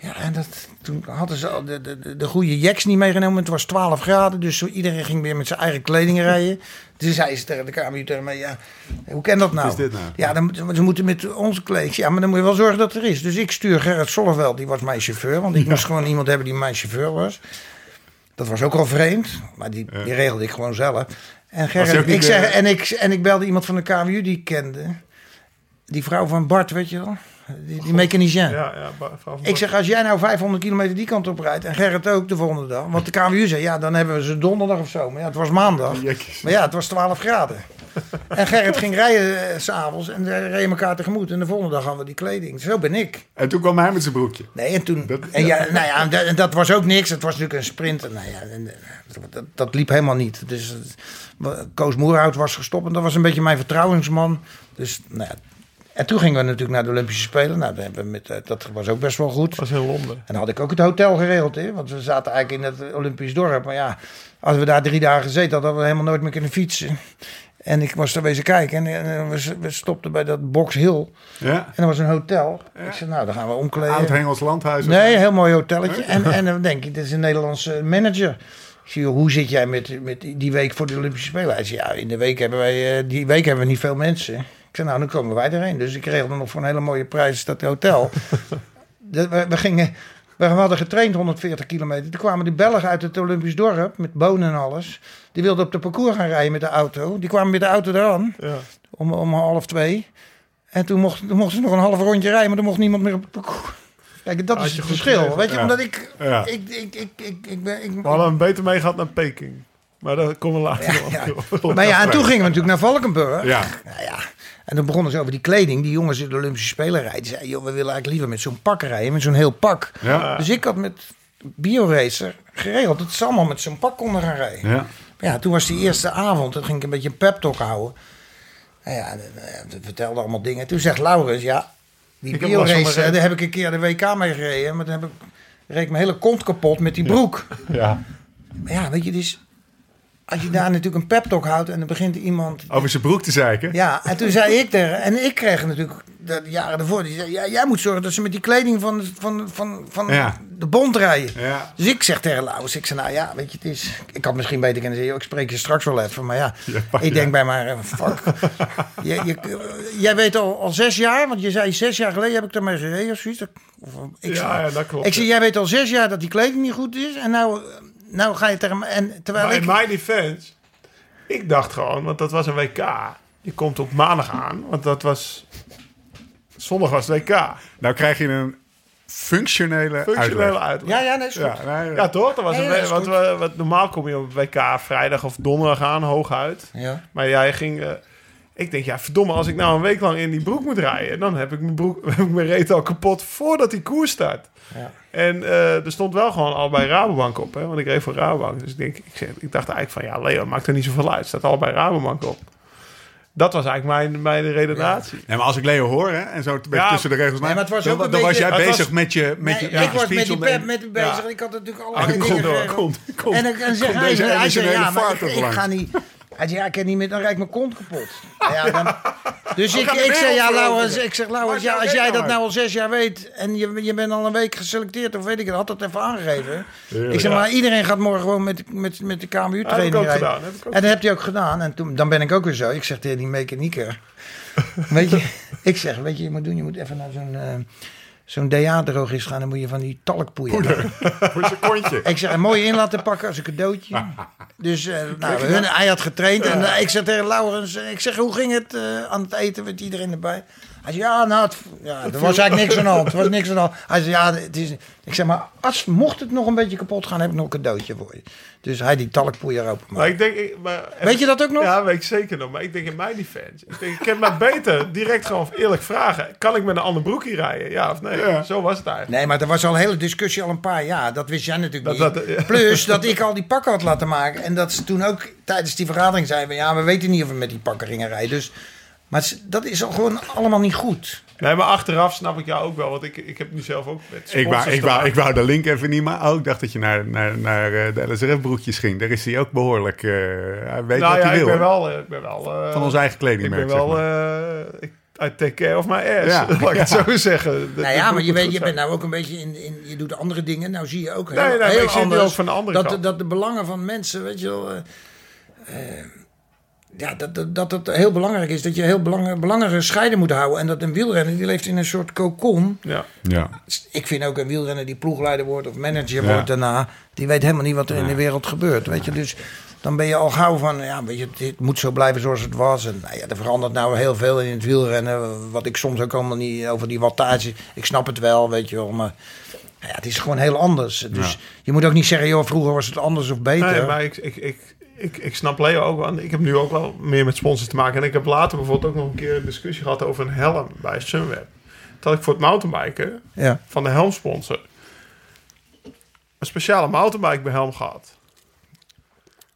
Ja, en dat, toen hadden ze al de, de, de, de goede jacks niet meegenomen. Het was 12 graden, dus iedereen ging weer met zijn eigen kleding rijden. Toen zei ze tegen de kamer tegen mij, ja, hoe kan dat nou? Is dit nou? Ja, dan, moeten- ze moeten met onze kleding. Ja, maar dan moet je wel zorgen dat er is. Dus ik stuur Gerrit Solleveld, die was mijn chauffeur. Want ik moest gewoon iemand hebben die mijn chauffeur was. Dat was ook al vreemd, maar die, die regelde ik gewoon zelf. En, Gerrit, ik zeg, de- en, ik, en ik belde iemand van de KWU die ik kende. Die vrouw van Bart, weet je wel? Die, die mechanicien. Ja, ja, Ik zeg, als jij nou 500 kilometer die kant op rijdt en Gerrit ook de volgende dag. Want de KWU zei, ja, dan hebben we ze donderdag of zo. Maar ja, het was maandag. Maar ja, het was 12 graden. En Gerrit ging rijden eh, s s'avonds en we reden elkaar tegemoet. En de volgende dag hadden we die kleding. Zo ben ik. En toen kwam hij met zijn broekje. Nee, en toen... Dat- en ja, nou ja, en dat, en dat was ook niks. Het was natuurlijk een sprint. En Nou ja, en, eh, dat, dat liep helemaal niet. Dus eh, Koos Moerhout was gestopt. En dat was een beetje mijn vertrouwensman. Dus, nou ja. En toen gingen we natuurlijk naar de Olympische Spelen. Nou, dat, hebben we met, eh, dat was ook best wel goed. was in Londen. En dan had ik ook het hotel geregeld, hè? want we zaten eigenlijk in het Olympisch dorp. Maar ja, als we daar drie dagen gezeten hadden, hadden we helemaal nooit meer kunnen fietsen. En ik was daar wezen kijken en, eh, we, we stopten bij dat Box Hill. Ja. En er was een hotel. Ik zei, nou, dan gaan we omkleden. Oud Hengels landhuis. Nee, een heel mooi hotelletje. En, en dan denk ik, dit is een Nederlandse manager. Ik zie, hoe zit jij met, met die week voor de Olympische Spelen? Hij zei, ja, in de week hebben wij, eh, die week hebben we niet veel mensen. Zei, nou, dan komen wij erheen. Dus ik regelde nog voor een hele mooie prijs dat hotel. de- we, we gingen, we hadden getraind 140 kilometer. Toen kwamen die Belgen uit het Olympisch dorp met bonen en alles. Die wilden op de parcours gaan rijden met de auto. Die kwamen met de auto eraan Ja. om, om half twee. En toen, mocht, toen mochten ze nog een half rondje rijden, maar er mocht niemand meer op het parcours. Kijk, dat Had is het verschil. Weet je, Ja. omdat ik, Ja. ik, ik, ik, ik, ik ben... Ik, We hadden hem beter mee gehad naar Peking. Maar daar komen we later ja. op. maar ja, en toen gingen we natuurlijk naar Valkenburg. Ja. Nou ja, en dan begonnen ze over die kleding. Die jongens in de Olympische Spelen rijden. Die zeiden, joh, we willen eigenlijk liever met zo'n pak rijden. Met zo'n heel pak. Ja. Dus ik had met BioRacer geregeld dat ze allemaal met zo'n pak konden gaan rijden. Ja. Ja, toen was die eerste avond. Toen ging ik een beetje een pep talk houden. Nou ja, dat vertelde allemaal dingen. Toen zegt Laurens, ja, die BioRacer, daar heb ik een keer de WK mee gereden. Maar dan heb ik, reed ik mijn hele kont kapot met die broek. ja. Maar ja, weet je, dus als je daar natuurlijk een pep talk houdt en dan begint iemand Over zijn broek te zeiken. ja, en toen zei ik tegen... En ik kreeg natuurlijk de jaren ervoor... Die zei, ja, jij moet zorgen dat ze met die kleding van, van, van, van Ja. de bond rijden. Ja. Dus ik zeg tegen Laus, ik zei, nou ja, weet je, het is... Ik had misschien beter kunnen zeggen, ik spreek je straks wel even. Maar ja, ik denk bij maar, eh, fuck. je, je, jij weet al, al zes jaar, want je zei zes jaar geleden heb ik daarmee gereden of zoiets. Of, ik, Ja, ja, dat klopt. ik zei, jij weet al zes jaar dat die kleding niet goed is. En nou, nou ga je tegen me... En terwijl Maar ik... in mijn defense, ik dacht gewoon, want dat was een WK. Je komt op maandag aan, want dat was... Zondag was het WK. Nou krijg je een functionele, Functionele uitleg. uitleg. Ja, ja, is goed. Ja, nee, Ja, toch? Dat was Nee, een we, wat, normaal kom je op WK vrijdag of donderdag aan, hooguit. Ja. Maar jij ging... eh, ik denk, ja, verdomme, als ik nou een week lang in die broek moet rijden... dan heb ik mijn, broek, heb ik mijn reet al kapot voordat die koers start. Ja. En eh, er stond wel gewoon allebei Rabobank op, hè? want ik reed voor Rabobank. Dus ik, denk, ik, zeg, ik dacht eigenlijk van, ja, Leo, maakt er niet zoveel uit. staat allebei Rabobank op. Dat was eigenlijk mijn, mijn redenatie. Nee, maar als ik Leo hoor hè, en zo een beetje Ja. tussen de regels, Nee, maar het was dan, ook een dan was jij bezig was- met je, met je, met ik je was met die pep met die bezig. Ja. Ik had natuurlijk Ah, allerlei komt dingen. En dan zegt Komt hij, hij emotionele ja, maar ik, ga niet... Hij zegt, ja, ik kan niet meer, dan rijd ik mijn kont kapot. Ja, dan, dus ik, ik zeg, ja, Laurens, ik zeg, Laurens, ja, nou als jij dat nou nou al zes jaar weet en je, je bent al een week geselecteerd of weet ik het, had dat even aangegeven. Ik zeg, maar iedereen gaat morgen gewoon met, met, met de Heb ik KMU-training ook rijden. gedaan. Heb ik ook En dat heb hij ook gedaan. En toen, dan ben ik ook weer zo. Ik zeg tegen die mechanieker. weet je, ik zeg, weet je, je moet doen, je moet even naar zo'n eh, zo'n DA-drogist gaan. Dan moet je van die talkpoeier. Voor zijn kontje. Ik zeg, een mooie in laten pakken als een cadeautje. Dus eh, nou, hun, hij had getraind. En eh, ik zeg tegen Laurens, ik zeg, hoe ging het eh, aan het eten met iedereen erbij? Hij zei, ja, nou, het, ja, er was eigenlijk niks aan de hand. Er was niks aan de hand. Hij zei, ja, het is... Ik zeg, maar als, mocht het nog een beetje kapot gaan, heb ik nog een cadeautje voor je. Dus hij die talkpoeier open Maar ik denk... Ik, maar, Weet je dat ook nog? Ja, weet ik zeker nog. Maar ik denk in mijn defense. Ik denk, ik heb maar beter direct gewoon eerlijk vragen. Kan ik met een ander broekje rijden? Ja of nee? Ja. Zo was het eigenlijk. Nee, maar er was al een hele discussie al een paar jaar. Dat wist jij natuurlijk Dat- niet. dat- ja. Plus dat ik al die pakken had laten maken. En dat ze toen ook tijdens die vergadering zeiden... ja, we weten niet of we met die pakken gingen rijden. Dus, maar dat is al gewoon allemaal niet goed. Nee, maar achteraf snap ik jou ook wel. Want ik, ik heb nu zelf ook met Ik wou, ik, wou, ik wou de link even niet. Oh, ik dacht dat je naar, naar, naar eh, de LSRF-broekjes ging. Daar is hij ook behoorlijk... eh, hij weet nou wat ja, hij ik wil. ben hoor. wel... eh, Ik ben wel eh, Van ons eigen Ik kledingmerk, ben wel... zeg maar. eh, ik, I take care of my ass. Ja. Laat ik het zo zeggen. De- nou ja, maar je, weet, je bent nou ook een beetje in, in... Je doet andere dingen. Nou zie je ook heel, Nee, maar heel ik zie anders... ook van de andere dat, kant. dat de belangen van mensen, weet je wel... eh, eh, ja, dat, dat, dat het heel belangrijk is. Dat je heel belang, belangrijke scheiden moet houden. En dat een wielrenner, die leeft in een soort cocon. Ja. Ja. Ik vind ook een wielrenner die ploegleider wordt of manager Ja. wordt daarna, die weet helemaal niet wat er in de wereld gebeurt. Weet je, dus dan ben je al gauw van, ja, weet je, dit moet zo blijven zoals het was. En nou ja, er verandert nou heel veel in het wielrennen, wat ik soms ook allemaal niet over die wattage. Ik snap het wel, weet je wel, maar ja, het is gewoon heel anders. Dus Ja. je moet ook niet zeggen, joh, vroeger was het anders of beter. Nee, maar ik, ik, ik, ik, ik snap Leo ook wel. Ik heb nu ook wel meer met sponsors te maken. En ik heb later bijvoorbeeld ook nog een keer een discussie gehad over een helm bij Sunweb. Dat ik voor het mountainbiken Ja. van de helmsponsor een speciale mountainbike bij helm gehad.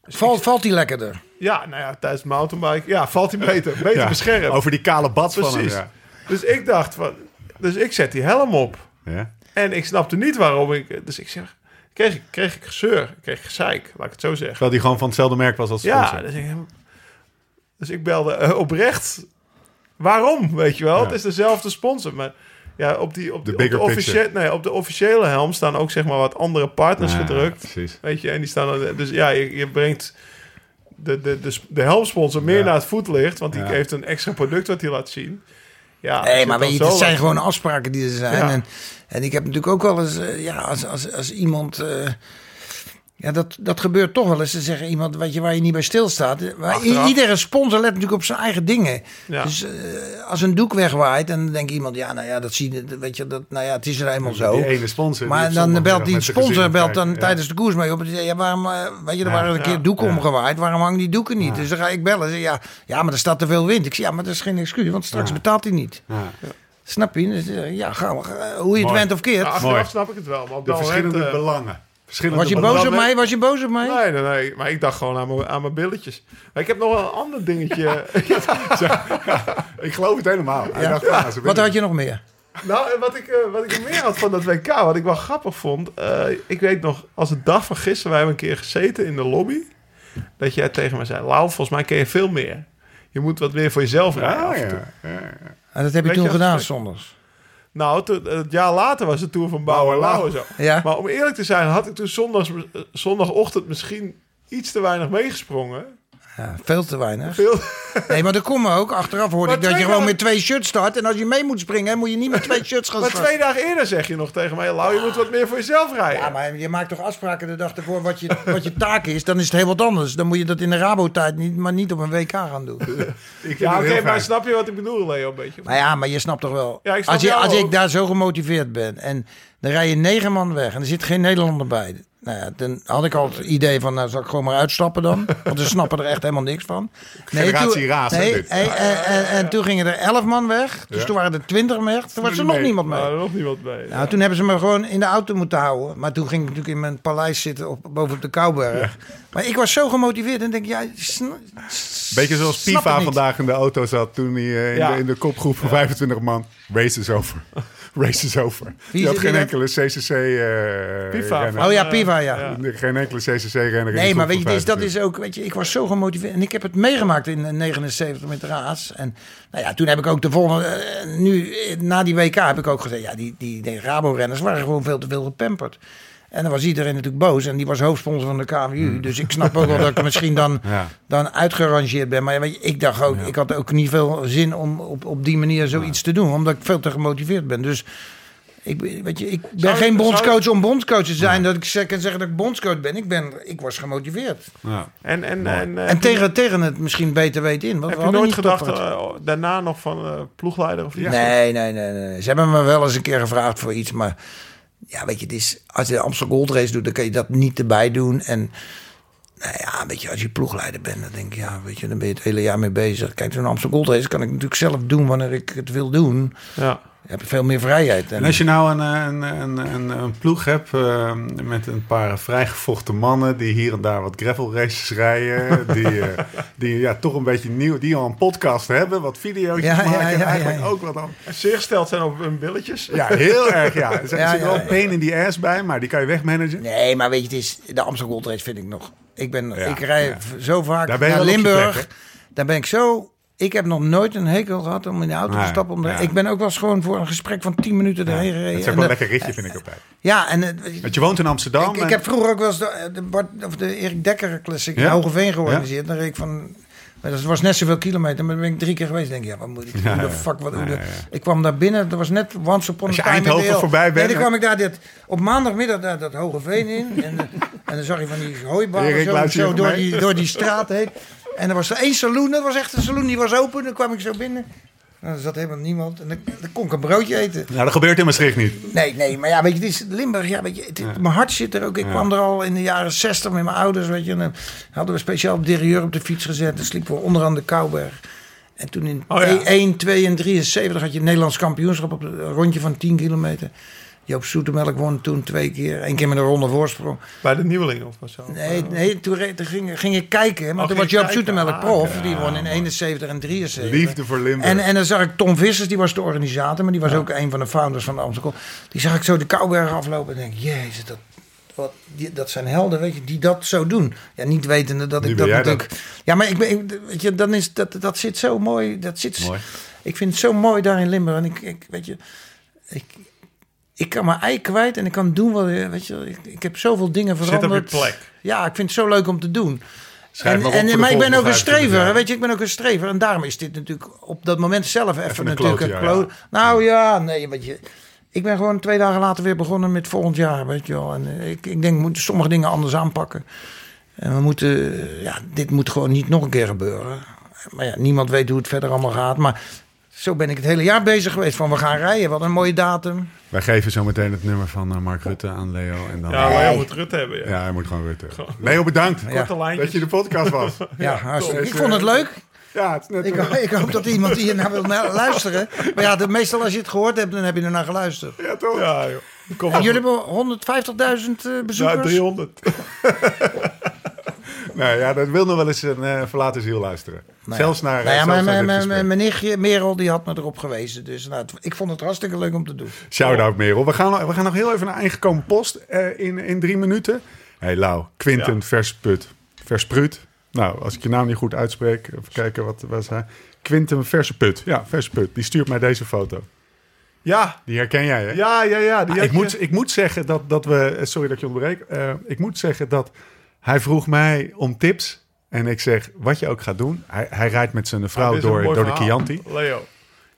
Dus Valt, ik- valt die lekkerder? ja, nou ja, tijdens het mountainbike, ja, valt hij beter, beter Ja. beschermd. Over die kale bad van hem. Precies. Ja. Dus ik dacht van, dus ik zet die helm op. Ja. En ik snapte niet waarom ik, dus ik zeg, kreeg ik, kreeg ik gezeur, ik kreeg gezeik, laat ik het zo zeggen. Terwijl die gewoon van hetzelfde merk was als Ja, dus ik, dus ik belde eh, oprecht. Waarom, weet je wel? Ja. Het is dezelfde sponsor, maar ja, op die op De op picture. nee, op de officiële helm staan ook zeg maar wat andere partners gedrukt. Precies. Weet je, en die staan dus ja, je, je brengt de, de, de, de helmsponsor meer Ja. naar het voetlicht, want die Ja. heeft een extra product wat hij laat zien. Ja, Nee, maar weet je, het zijn gewoon afspraken die er zijn. Ja. En, en ik heb natuurlijk ook wel eens, eh, ja, als, als, als iemand. Ja, dat, dat gebeurt toch wel eens. Ze zeggen iemand weet je, waar je niet bij stilstaat. Achteraf. iedere sponsor let natuurlijk op zijn eigen dingen. Ja. Dus eh, als een doek wegwaait, dan denkt iemand, ja, nou ja, dat zie je, weet je, dat, nou ja, het is er eenmaal zo. Die ene sponsor. Maar dan belt die sponsor belt dan. Ja. tijdens de koers mee op. En die zegt, ja, waarom, eh, weet je, er Ja, waren een ja, keer doeken ja. omgewaaid. Waarom hangen die doeken niet? Dus dan ga ik bellen. en zeg, ja, ja, maar er staat te veel wind. Ik zeg, ja, maar dat is geen excuus, want straks Ja. betaalt hij niet. Ja. Snap je? Dus, eh, ja, gaan we, hoe je het Mooi. went of keert. Ja, achteraf Mooi. snap ik het wel. Maar op De verschillende belangen. Verschillende Was je boos op mij? Was je boos op mij? Nee, nee, nee. Maar ik dacht gewoon aan mijn, aan mijn billetjes. Maar ik heb nog wel een ander dingetje. Ik geloof het helemaal. Hij dacht, ah, Wat had je nog meer? nou, wat ik, eh, wat ik er meer had van dat WK, wat ik wel grappig vond. eh, ik weet nog, als de dag van gisteren, wij hebben een keer gezeten in de lobby. Dat jij tegen mij zei, Lau, volgens mij ken je veel meer. Je moet wat meer voor jezelf rijden Ja, af en ja, toe. ja, ja. En dat heb je Weet toen je, gedaan zondags. Nou, toen, het jaar later was de Tour van Bauer Lau en zo. Ja. Maar om eerlijk te zijn, had ik toen zondags, zondagochtend misschien iets te weinig meegesprongen. Ja, veel te weinig. Veel, Nee, maar dat komt ook. Achteraf hoorde Maar ik dat je gewoon met twee shirts start. En als je mee moet springen, moet je niet met twee shirts gaan maar starten. twee dagen eerder zeg je nog tegen mij, Lau, je moet wat meer voor jezelf rijden. Ja, maar je maakt toch afspraken de dag ervoor wat je, wat je taak is. Dan is het heel wat anders. Dan moet je dat in de Rabo-tijd niet, maar niet op een WK gaan doen. Ik Ja, oké, maar snap je wat ik bedoel, Leo, een beetje? Maar ja, maar je snapt toch wel. Ja, ik snap als je, als ik daar zo gemotiveerd ben en dan rij je negen man weg en er zit geen Nederlander bij. Nou ja, dan had ik al het idee van, nou zal ik gewoon maar uitstappen dan. Want ze snappen er echt helemaal niks van. Generatie toen- raas, hè, nee, dit? en, en, en, en toen gingen er elf man weg. Dus Ja. toen waren er twintig weg. Toen was er nog mee. niemand mee. Nou, er nog niemand bij. Nou, toen hebben ze me gewoon in de auto moeten houden. Maar toen ging ik natuurlijk in mijn paleis zitten op, boven op de Kouberg. Maar ik was zo gemotiveerd en denk, ja, Beetje zoals Piva vandaag in de auto zat toen hij eh, in, Ja. de, in de kopgroep van 25 man. Race is over. Race is over. Wie Die had geen enkele CCC eh Piva. renner. Oh ja, Eh, Piva, ja. ja. Geen enkele CCC-renner. Nee, maar weet je, dus dat is ook, weet je, ik was zo gemotiveerd. En ik heb het meegemaakt in eh, 79 met Raas. En nou ja, toen heb ik ook de volgende, eh, nu eh, na die WK heb ik ook gezegd, ja, die, die, die Rabo-renners waren gewoon veel te veel gepamperd. En dan was iedereen natuurlijk boos. En die was hoofdsponsor van de KWU. Dus ik snap ook wel dat ik misschien dan, Ja. dan uitgerangeerd ben. Maar weet je, ik dacht ook, ik had ook niet veel zin om op, op die manier zoiets te doen. Omdat ik veel te gemotiveerd ben. Dus ik, ben- weet je, ik ben Zou geen zou bondscoach om bondscoach te zijn. Dat ik zeg- kan zeggen dat ik bondscoach ben. Ik, ben, ik was gemotiveerd. Ja. En, en, en, eh, En tegen, tegen het misschien beter weten in. Want heb we je nooit gedacht eh, daarna nog van eh, ploegleider of iets? Nee, nee, nee, nee. Ze hebben me wel eens een keer gevraagd voor iets. Maar ja, weet je, het is, als je de Amsterdam Gold Race doet, dan kan je dat niet erbij doen. En nou ja, weet je, als je ploegleider bent, dan denk je, ja, weet je, dan ben je het hele jaar mee bezig. Kijk, zo'n Amsterdam Gold Race kan ik natuurlijk zelf doen wanneer ik het wil doen. Ja. Heb je veel meer vrijheid. En als je nou een, eh, een, een, een, een ploeg hebt eh, met een paar vrijgevochten mannen die hier en daar wat gravel races rijden, die, eh, die ja, toch een beetje nieuw, die al een podcast hebben, wat video's Ja, ja, maken, en ja, eigenlijk ja, ja. ook wat dan. En zeer gesteld zijn op hun billetjes. Ja, heel erg, ja. Er zit, Ja, zit ja, wel pain in die ass bij, maar die kan je wegmanagen. Nee, maar weet je, het is, de Amsterdam Gold Race vind ik nog. Ik, ben, Ja, ik rij zo vaak Daar ben je naar Limburg. plek, daar ben ik zo. Ik heb nog nooit een hekel gehad om in de auto te stappen. Om de- ja. Ik ben ook wel eens gewoon voor een gesprek van 10 minuten erheen gereden. Het is ook En wel een lekker ritje, vind ik altijd. Ja, en Want je woont in Amsterdam. ik, ik en- heb vroeger ook wel eens de, de, Bart, of de Erik Dekker Classic in Ja? Hogeveen georganiseerd. Dan reed ik van... maar Dat was net zoveel kilometer, maar dan ben ik drie keer geweest. denk ik, ja, wat moet ik Ja, de fuck, wat, Ja. Ik kwam daar binnen, dat was net once upon a Als je time in Eindhoven voorbij bent, Nee, dan kwam ik daar dit, op maandagmiddag daar, dat Hogeveen in. En, en dan zag je van die hooibanen Erik, zo, door, die, door die straat heen. En er was er één saloon, dat was echt een saloon, die was open. Dan kwam ik zo binnen. Nou, er zat helemaal niemand. En dan, dan kon ik een broodje eten. Nou, dat gebeurt in Maastricht niet. Nee, nee, maar ja, weet je, het is Limburg, ja, weet je, het- mijn hart zit er ook. Ik kwam er al in de jaren 60 met mijn ouders, weet je. En dan hadden we speciaal op derieur op de fiets gezet. Dan sliepen we onderaan de Kouberg. En toen in Oh ja. 1, 2 en 73 had je het Nederlands kampioenschap op een rondje van 10 kilometer. Joop Soetemelk won toen twee keer. Eén keer met een ronde voorsprong. Bij de nieuweling of zo. Nee, nee toen, toen ging, ging ik kijken. Maar Oh, toen was je Joop kijken? Soetemelk Ah, prof. Die won in 71 en 73. Liefde voor Limburg. En, en dan zag ik Tom Vissers, die was de organisator, maar die was ook een van de founders van de Amsterdam. Die zag ik zo de Kouberg aflopen en denk, jezus, dat, wat, die, dat zijn helden, weet je, die dat zo doen. Ja, niet wetende dat Nu ik dat natuurlijk... Ja, maar ik ben, ik- weet je, dan is dat, dat zit zo mooi, dat zit... Mooi. Ik vind het zo mooi daar in Limburg. En ik, ik weet je, ik, ik kan mijn ei kwijt en ik kan doen wat, weet je, ik, ik heb zoveel dingen Zit op je veranderd. plek. Ja, ik vind het zo leuk om te doen. Schrijf En, en, maar ik ben ook een 25 strever, weet je, ik ben ook een strever. En daarom is dit natuurlijk op dat moment zelf even, natuurlijk een Nou ja, nee, weet je. Ik ben gewoon twee dagen later weer begonnen met volgend jaar, weet je wel. En eh, ik, ik denk, we moeten sommige dingen anders aanpakken. En we moeten, eh, ja, dit moet gewoon niet nog een keer gebeuren. Maar ja, niemand weet hoe het verder allemaal gaat. Maar zo ben ik het hele jaar bezig geweest. Van we gaan rijden, wat een mooie datum. Wij geven zo meteen het nummer van eh, Mark Rutte aan Leo. En dan, Ja. Leo moet Rutte hebben. Ja. Ja, hij moet gewoon Rutte. Leo, bedankt Ja. Dat je de podcast was. Ja, hartstikke. Ik vond eh, het leuk. Ja, het is net Ik, ik hoop dat iemand hier naar wil luisteren. Maar ja, de, meestal als je het gehoord hebt, dan heb je er naar geluisterd. Ja, toch? Ja, joh. Kom jullie hebben 150.000 eh, Ja, bezoekers. 300. Nee, ja, dat wil nog wel eens een eh, verlaten ziel luisteren. Nou ja. Zelfs naar, Nou ja, zelfs mijn, naar mijn, mijn, nichtje Merel die had me erop gewezen. Dus nou, het- ik vond het hartstikke leuk om te doen. Shout-out Merel. We gaan, we gaan nog heel even naar ingekomen post eh, in, in drie minuten. hey, Lau, Quinten Ja. Versput. Versprut. Nou, als ik je naam niet goed uitspreek, even kijken wat was hij. Quinten Verseput. Ja, Verseput. Die stuurt mij deze foto. Ja, Die herken jij, hè? ja, ja. ja. Die Ah, ik, je- moet, ik moet zeggen dat, dat we... eh, Sorry dat ik je onderbreek. Eh, ik moet zeggen dat hij vroeg mij om tips. En ik zeg, wat je ook gaat doen. Hij, hij rijdt met zijn Ah, vrouw een door, door de. Chianti. Leo,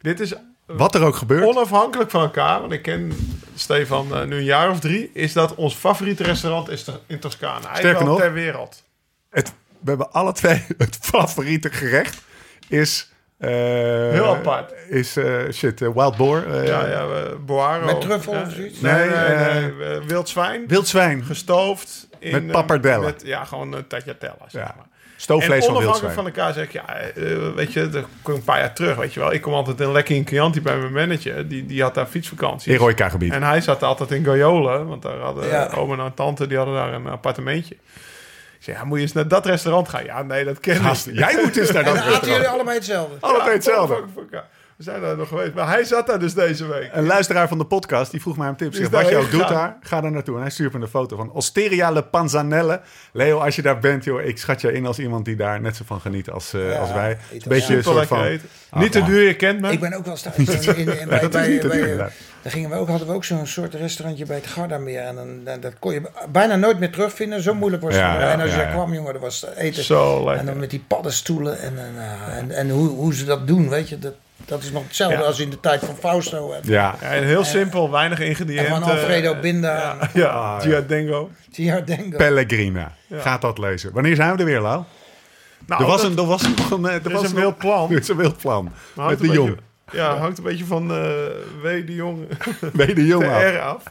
dit is Wat er ook gebeurt. onafhankelijk van elkaar, want ik ken Stefan eh, nu een jaar of drie, is dat ons favoriete restaurant is in Toscane. Sterker nog- ter wereld. Het, we hebben alle twee het favoriete gerecht. Is... eh, Heel apart. Is eh, shit, eh, wild boar. eh, Ja, ja, Boaro. Met truffel of zoiets? Nee, nee, Nee, nee, eh, eh, wild zwijn. Wild zwijn. Gestoofd. In, Met eh, pappardellen. met- ja, gewoon een tagliatella, zeg Ja. maar. Stoofvlees en onafhankelijk van elkaar zeg ik, ja, eh, weet je, dat kom een paar jaar terug, weet je wel. Ik kom altijd een lekker in Chianti bij mijn manager. Die, die had daar fietsvakantie. Heroica gebied. En hij zat altijd in Goyola, want daar hadden Ja. oma en tante, die hadden daar een appartementje. Ik zei, ja, moet je eens naar dat restaurant gaan? Ja, nee, dat ken ik. Jij moet eens naar En dat dan aten jullie restaurant. allebei hetzelfde. Allebei Ja, hetzelfde. We zijn daar nog geweest. Maar hij zat daar dus deze week. Een luisteraar van de podcast die vroeg mij om tips. Zegt, Wat je ook doet daar, ga daar naartoe. En hij stuurt me een foto van Osteria Le Panzanelle. Leo, als je daar bent, joh, ik schat je in als iemand die daar net zo van geniet als, eh, Ja, als wij. Een beetje een Super soort lekker van... eten. Ah, Niet te duur, je kent me. Ik ben ook wel eens thuis. In, in, in, bij, bij, daar gingen we ook, hadden we ook zo'n soort restaurantje bij het Gardameer. En dan, dat kon je bijna nooit meer terugvinden. Zo moeilijk was het. Ja, ja, en als je ja, daar ja. kwam, jongen, dat was eten. Zo En dan met die paddenstoelen en, en, eh, en, en hoe, hoe ze dat doen, weet je. Dat, dat is nog hetzelfde Ja. als in de tijd van Fausto. En, Ja, Ja, en heel simpel, weinig ingrediënten. en van Alfredo Binda. Ja, ja, Ah, ja. Giardengo. Giardengo. Pellegrina. Ga dat lezen. Wanneer zijn we er weer, Lau? Nou, er, was dat- een, er was een... eh, Er, is was een nog- wild plan. Er is een wild plan. Met hangt de een jong. beetje- Ja, hangt een beetje van eh W. de Jong Nee, de jong de af. R af.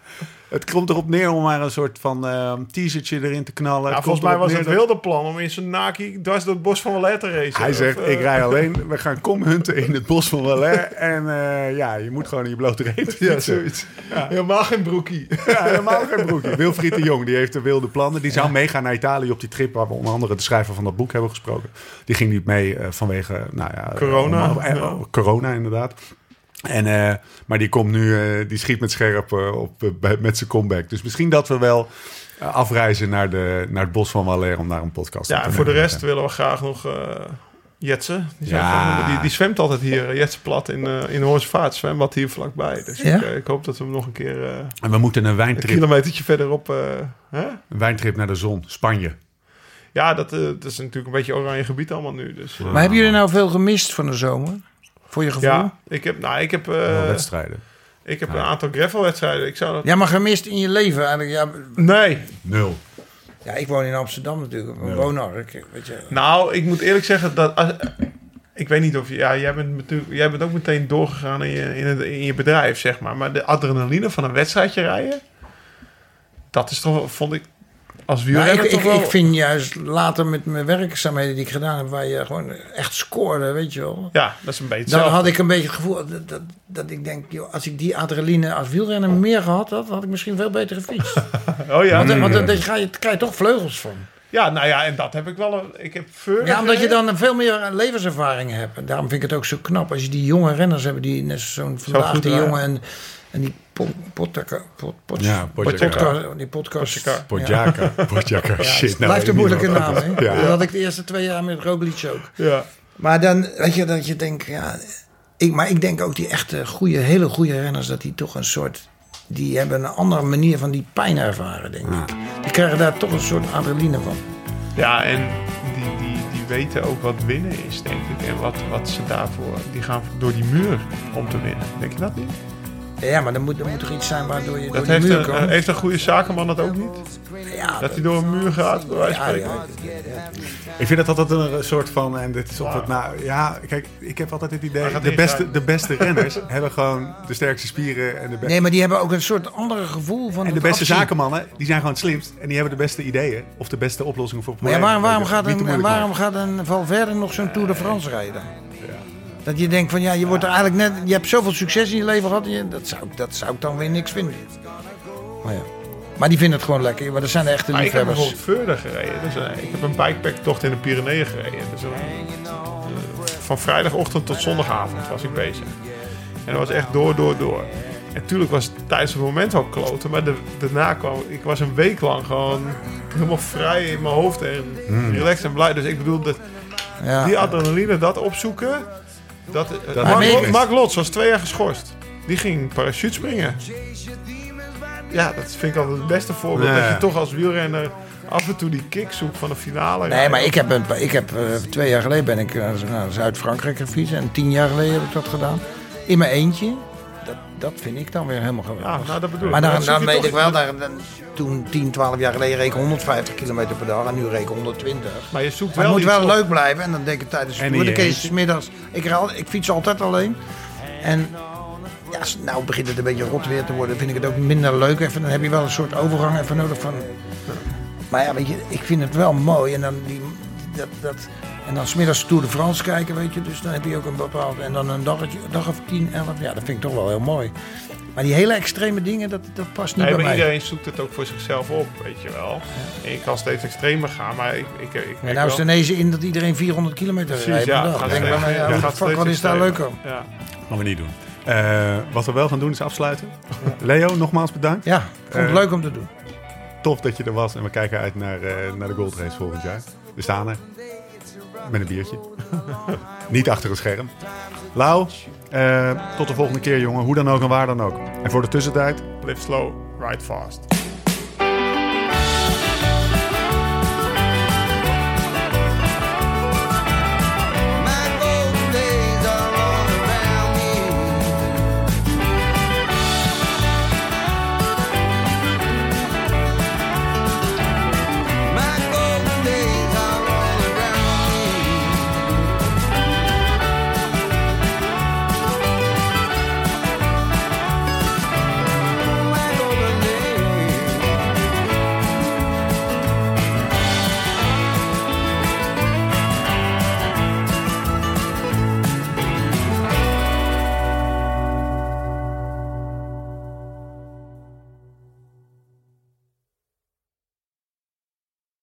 Het komt erop neer om maar een soort van eh teasertje erin te knallen. Het volgens mij was het neer wilde plan om in zijn Naki dwars door het bos van Wallet te racen. Hij zegt, eh, ik rij alleen. We gaan komhunten in het bos van Valais. En eh, ja, je moet gewoon in je blote reet Ja, zoiets. Helemaal geen broekie. Ja, helemaal geen broekje. Wilfried de Jong, die heeft de wilde plannen. Die zou meegaan naar Italië op die trip... waar we onder andere de schrijver van dat boek hebben gesproken. Die ging niet mee vanwege... Nou ja, Corona. corona, inderdaad. En, eh, maar die komt nu, eh, die schiet met scherp eh, op, bij- met zijn comeback. Dus misschien dat we wel afreizen naar, de, naar het bos van Valais... om daar een podcast Ja, te en voor de rest willen we graag nog eh Jetsen. Die, Ja. ja. die, die zwemt altijd hier, Jetsen Plat, in, eh in Hoornsvaart. Zwembad hier vlakbij. Dus Ja? ik, ik hoop dat we hem nog een keer eh, En we moeten een een wijntrip, kilometertje verderop... eh, hè? een wijntrip naar de zon. Spanje. Ja, dat, eh, dat is natuurlijk een beetje oranje gebied allemaal nu. Dus, Maar hebben jullie nou veel gemist van de zomer? Voor je gevoel? ja, Ja, ik heb, nou, ik heb, eh, wedstrijden. ik heb een aantal gravelwedstrijden. Ik zou dat... maar gemist in je leven eigenlijk. Ja, Nee, Nul. ja ik woon in Amsterdam natuurlijk. Een Ja. woonark. Weet je. Nou, ik moet eerlijk zeggen dat. Als, ik weet niet of je. Ja, jij bent, natuurlijk, jij bent ook meteen doorgegaan in je, in, het, in je bedrijf, zeg maar. Maar de adrenaline van een wedstrijdje rijden. Dat is toch, vond ik. Als Nou, wielrenner ik, wel. ik vind juist later met mijn werkzaamheden die ik gedaan heb, waar je gewoon echt scoorde, weet je wel. Ja, dat is een beetje Dan had ik een beetje het gevoel dat, dat, dat ik denk, joh, als ik die adrenaline als wielrenner meer gehad had, had ik misschien veel beter gefietst. Oh ja. Want, want daar ga je, krijg je toch vleugels van. Ja, nou ja, en dat heb ik wel. Ik heb Veur. Ja, omdat je dan veel meer levenservaring hebt. En daarom vind ik het ook zo knap als je die jonge renners hebt, die net zo'n vandaag die rijden. jongen en, en die pot, pottaka- pot, pot, Ja, die podcast. Podjaka. Ja, Shit. nou blijft een moeilijke naam, hè? dat is. Ja. Dat had ik de eerste twee jaar met Roglic ook. Ja. Maar dan, weet je, dat je denkt, ja... Ik, maar ik denk ook die echte goede, hele goede renners, dat die toch een soort... Die hebben een andere manier van die pijn ervaren, denk ik. Die krijgen daar toch een soort adrenaline van. ja, en die, weten ook wat winnen is, denk ik. En wat, wat ze daarvoor... Die gaan door die muur om te winnen. Denk je dat niet? Ja, maar er moet, er moet toch iets zijn waardoor je door Dat die heeft muur een, heeft een goede zakenman dat ook niet? ja, Dat hij door een muur gaat, bij wijze van ja, spreken? ja. Ik vind dat altijd een soort van, en dit is altijd, nou ja, kijk, ik heb altijd het idee, de beste, de beste renners hebben gewoon de sterkste spieren en de, Nee, maar die hebben ook een soort andere gevoel van en de beste afzien. zakenmannen, die zijn gewoon het slimst en die hebben de beste ideeën of de beste oplossingen voor Maar ja, problemen. waarom, waarom, je, gaat een, waarom gaat een Valverde nog zo'n Tour de France rijden? Dat je denkt van ja, je wordt er eigenlijk net, je hebt zoveel succes in je leven gehad, en je, dat, zou, dat zou ik dan weer niks vinden. Maar ja. Maar die vinden het gewoon lekker, maar dat zijn de echte Maar ik heb liefhebbers. bijvoorbeeld verder gereden. Dus, ik heb een bikepack-tocht in de Pyreneeën gereden. Dus, van vrijdagochtend tot zondagavond was ik bezig. En dat was echt door, door, door. En natuurlijk was het tijdens het moment wel kloten. Maar de, daarna kwam... Ik was een week lang gewoon helemaal vrij in mijn hoofd. En relaxed en blij. Dus ik bedoel, dat, Ja. die adrenaline, dat opzoeken... Dat, Dat Mark, Lots was twee jaar geschorst. Die ging parachute springen. Ja, dat vind ik altijd het beste voorbeeld. Ja. Dat je toch als wielrenner af en toe die kick zoekt van de finale. Nee, maar ik heb, een, ik heb eh, twee jaar geleden ben ik eh, naar Zuid-Frankrijk gefietst en tien jaar geleden heb ik dat gedaan. In mijn eentje. Dat, dat vind ik dan weer helemaal geweldig. Ja, nou, dat bedoel ik. Maar dan, Dan weet ik wel, daar, dan, toen 10, 12 jaar geleden reed ik 150 kilometer per dag en nu reed ik 120. Maar je zoekt Maar wel het moet wel op- leuk blijven en dan denk ik tijdens de tour, dan kees middags. Ik, ik fiets altijd alleen. En ja, nou begint het een beetje rot weer te worden, vind ik het ook minder leuk. Even, dan heb je wel een soort overgang even nodig van... Maar ja, weet je, ik vind het wel mooi en dan die... Dat, dat, en dan smiddags Tour de France kijken, weet je. Dus dan heb je ook een bepaald... En dan een dagetje, dag of 10, 11. Ja, dat vind ik toch wel heel mooi. Maar die hele extreme dingen, dat, dat past niet Nee, bij maar mij. iedereen zoekt het ook voor zichzelf op, weet je wel. En je kan steeds extremer gaan, maar ik... ik, ik, ik nou is wel- het ineens in dat iedereen 400 kilometer Precies, rijdt. ja, per dag. denk ik bij mij, ja, ja, fuck, wat is daar leuk extremer. aan? Ja. Gaan we niet doen. Eh, wat we wel gaan doen is afsluiten. Leo, nogmaals bedankt. Ja, ik vond het Eh, leuk om te doen. Tof dat je er was en we kijken uit naar, eh, naar de Gold Race volgend jaar. We staan er. Met een biertje. niet achter een scherm. Lau, eh, tot de volgende keer jongen. Hoe dan ook en waar dan ook. En voor de tussentijd, Live slow, ride fast.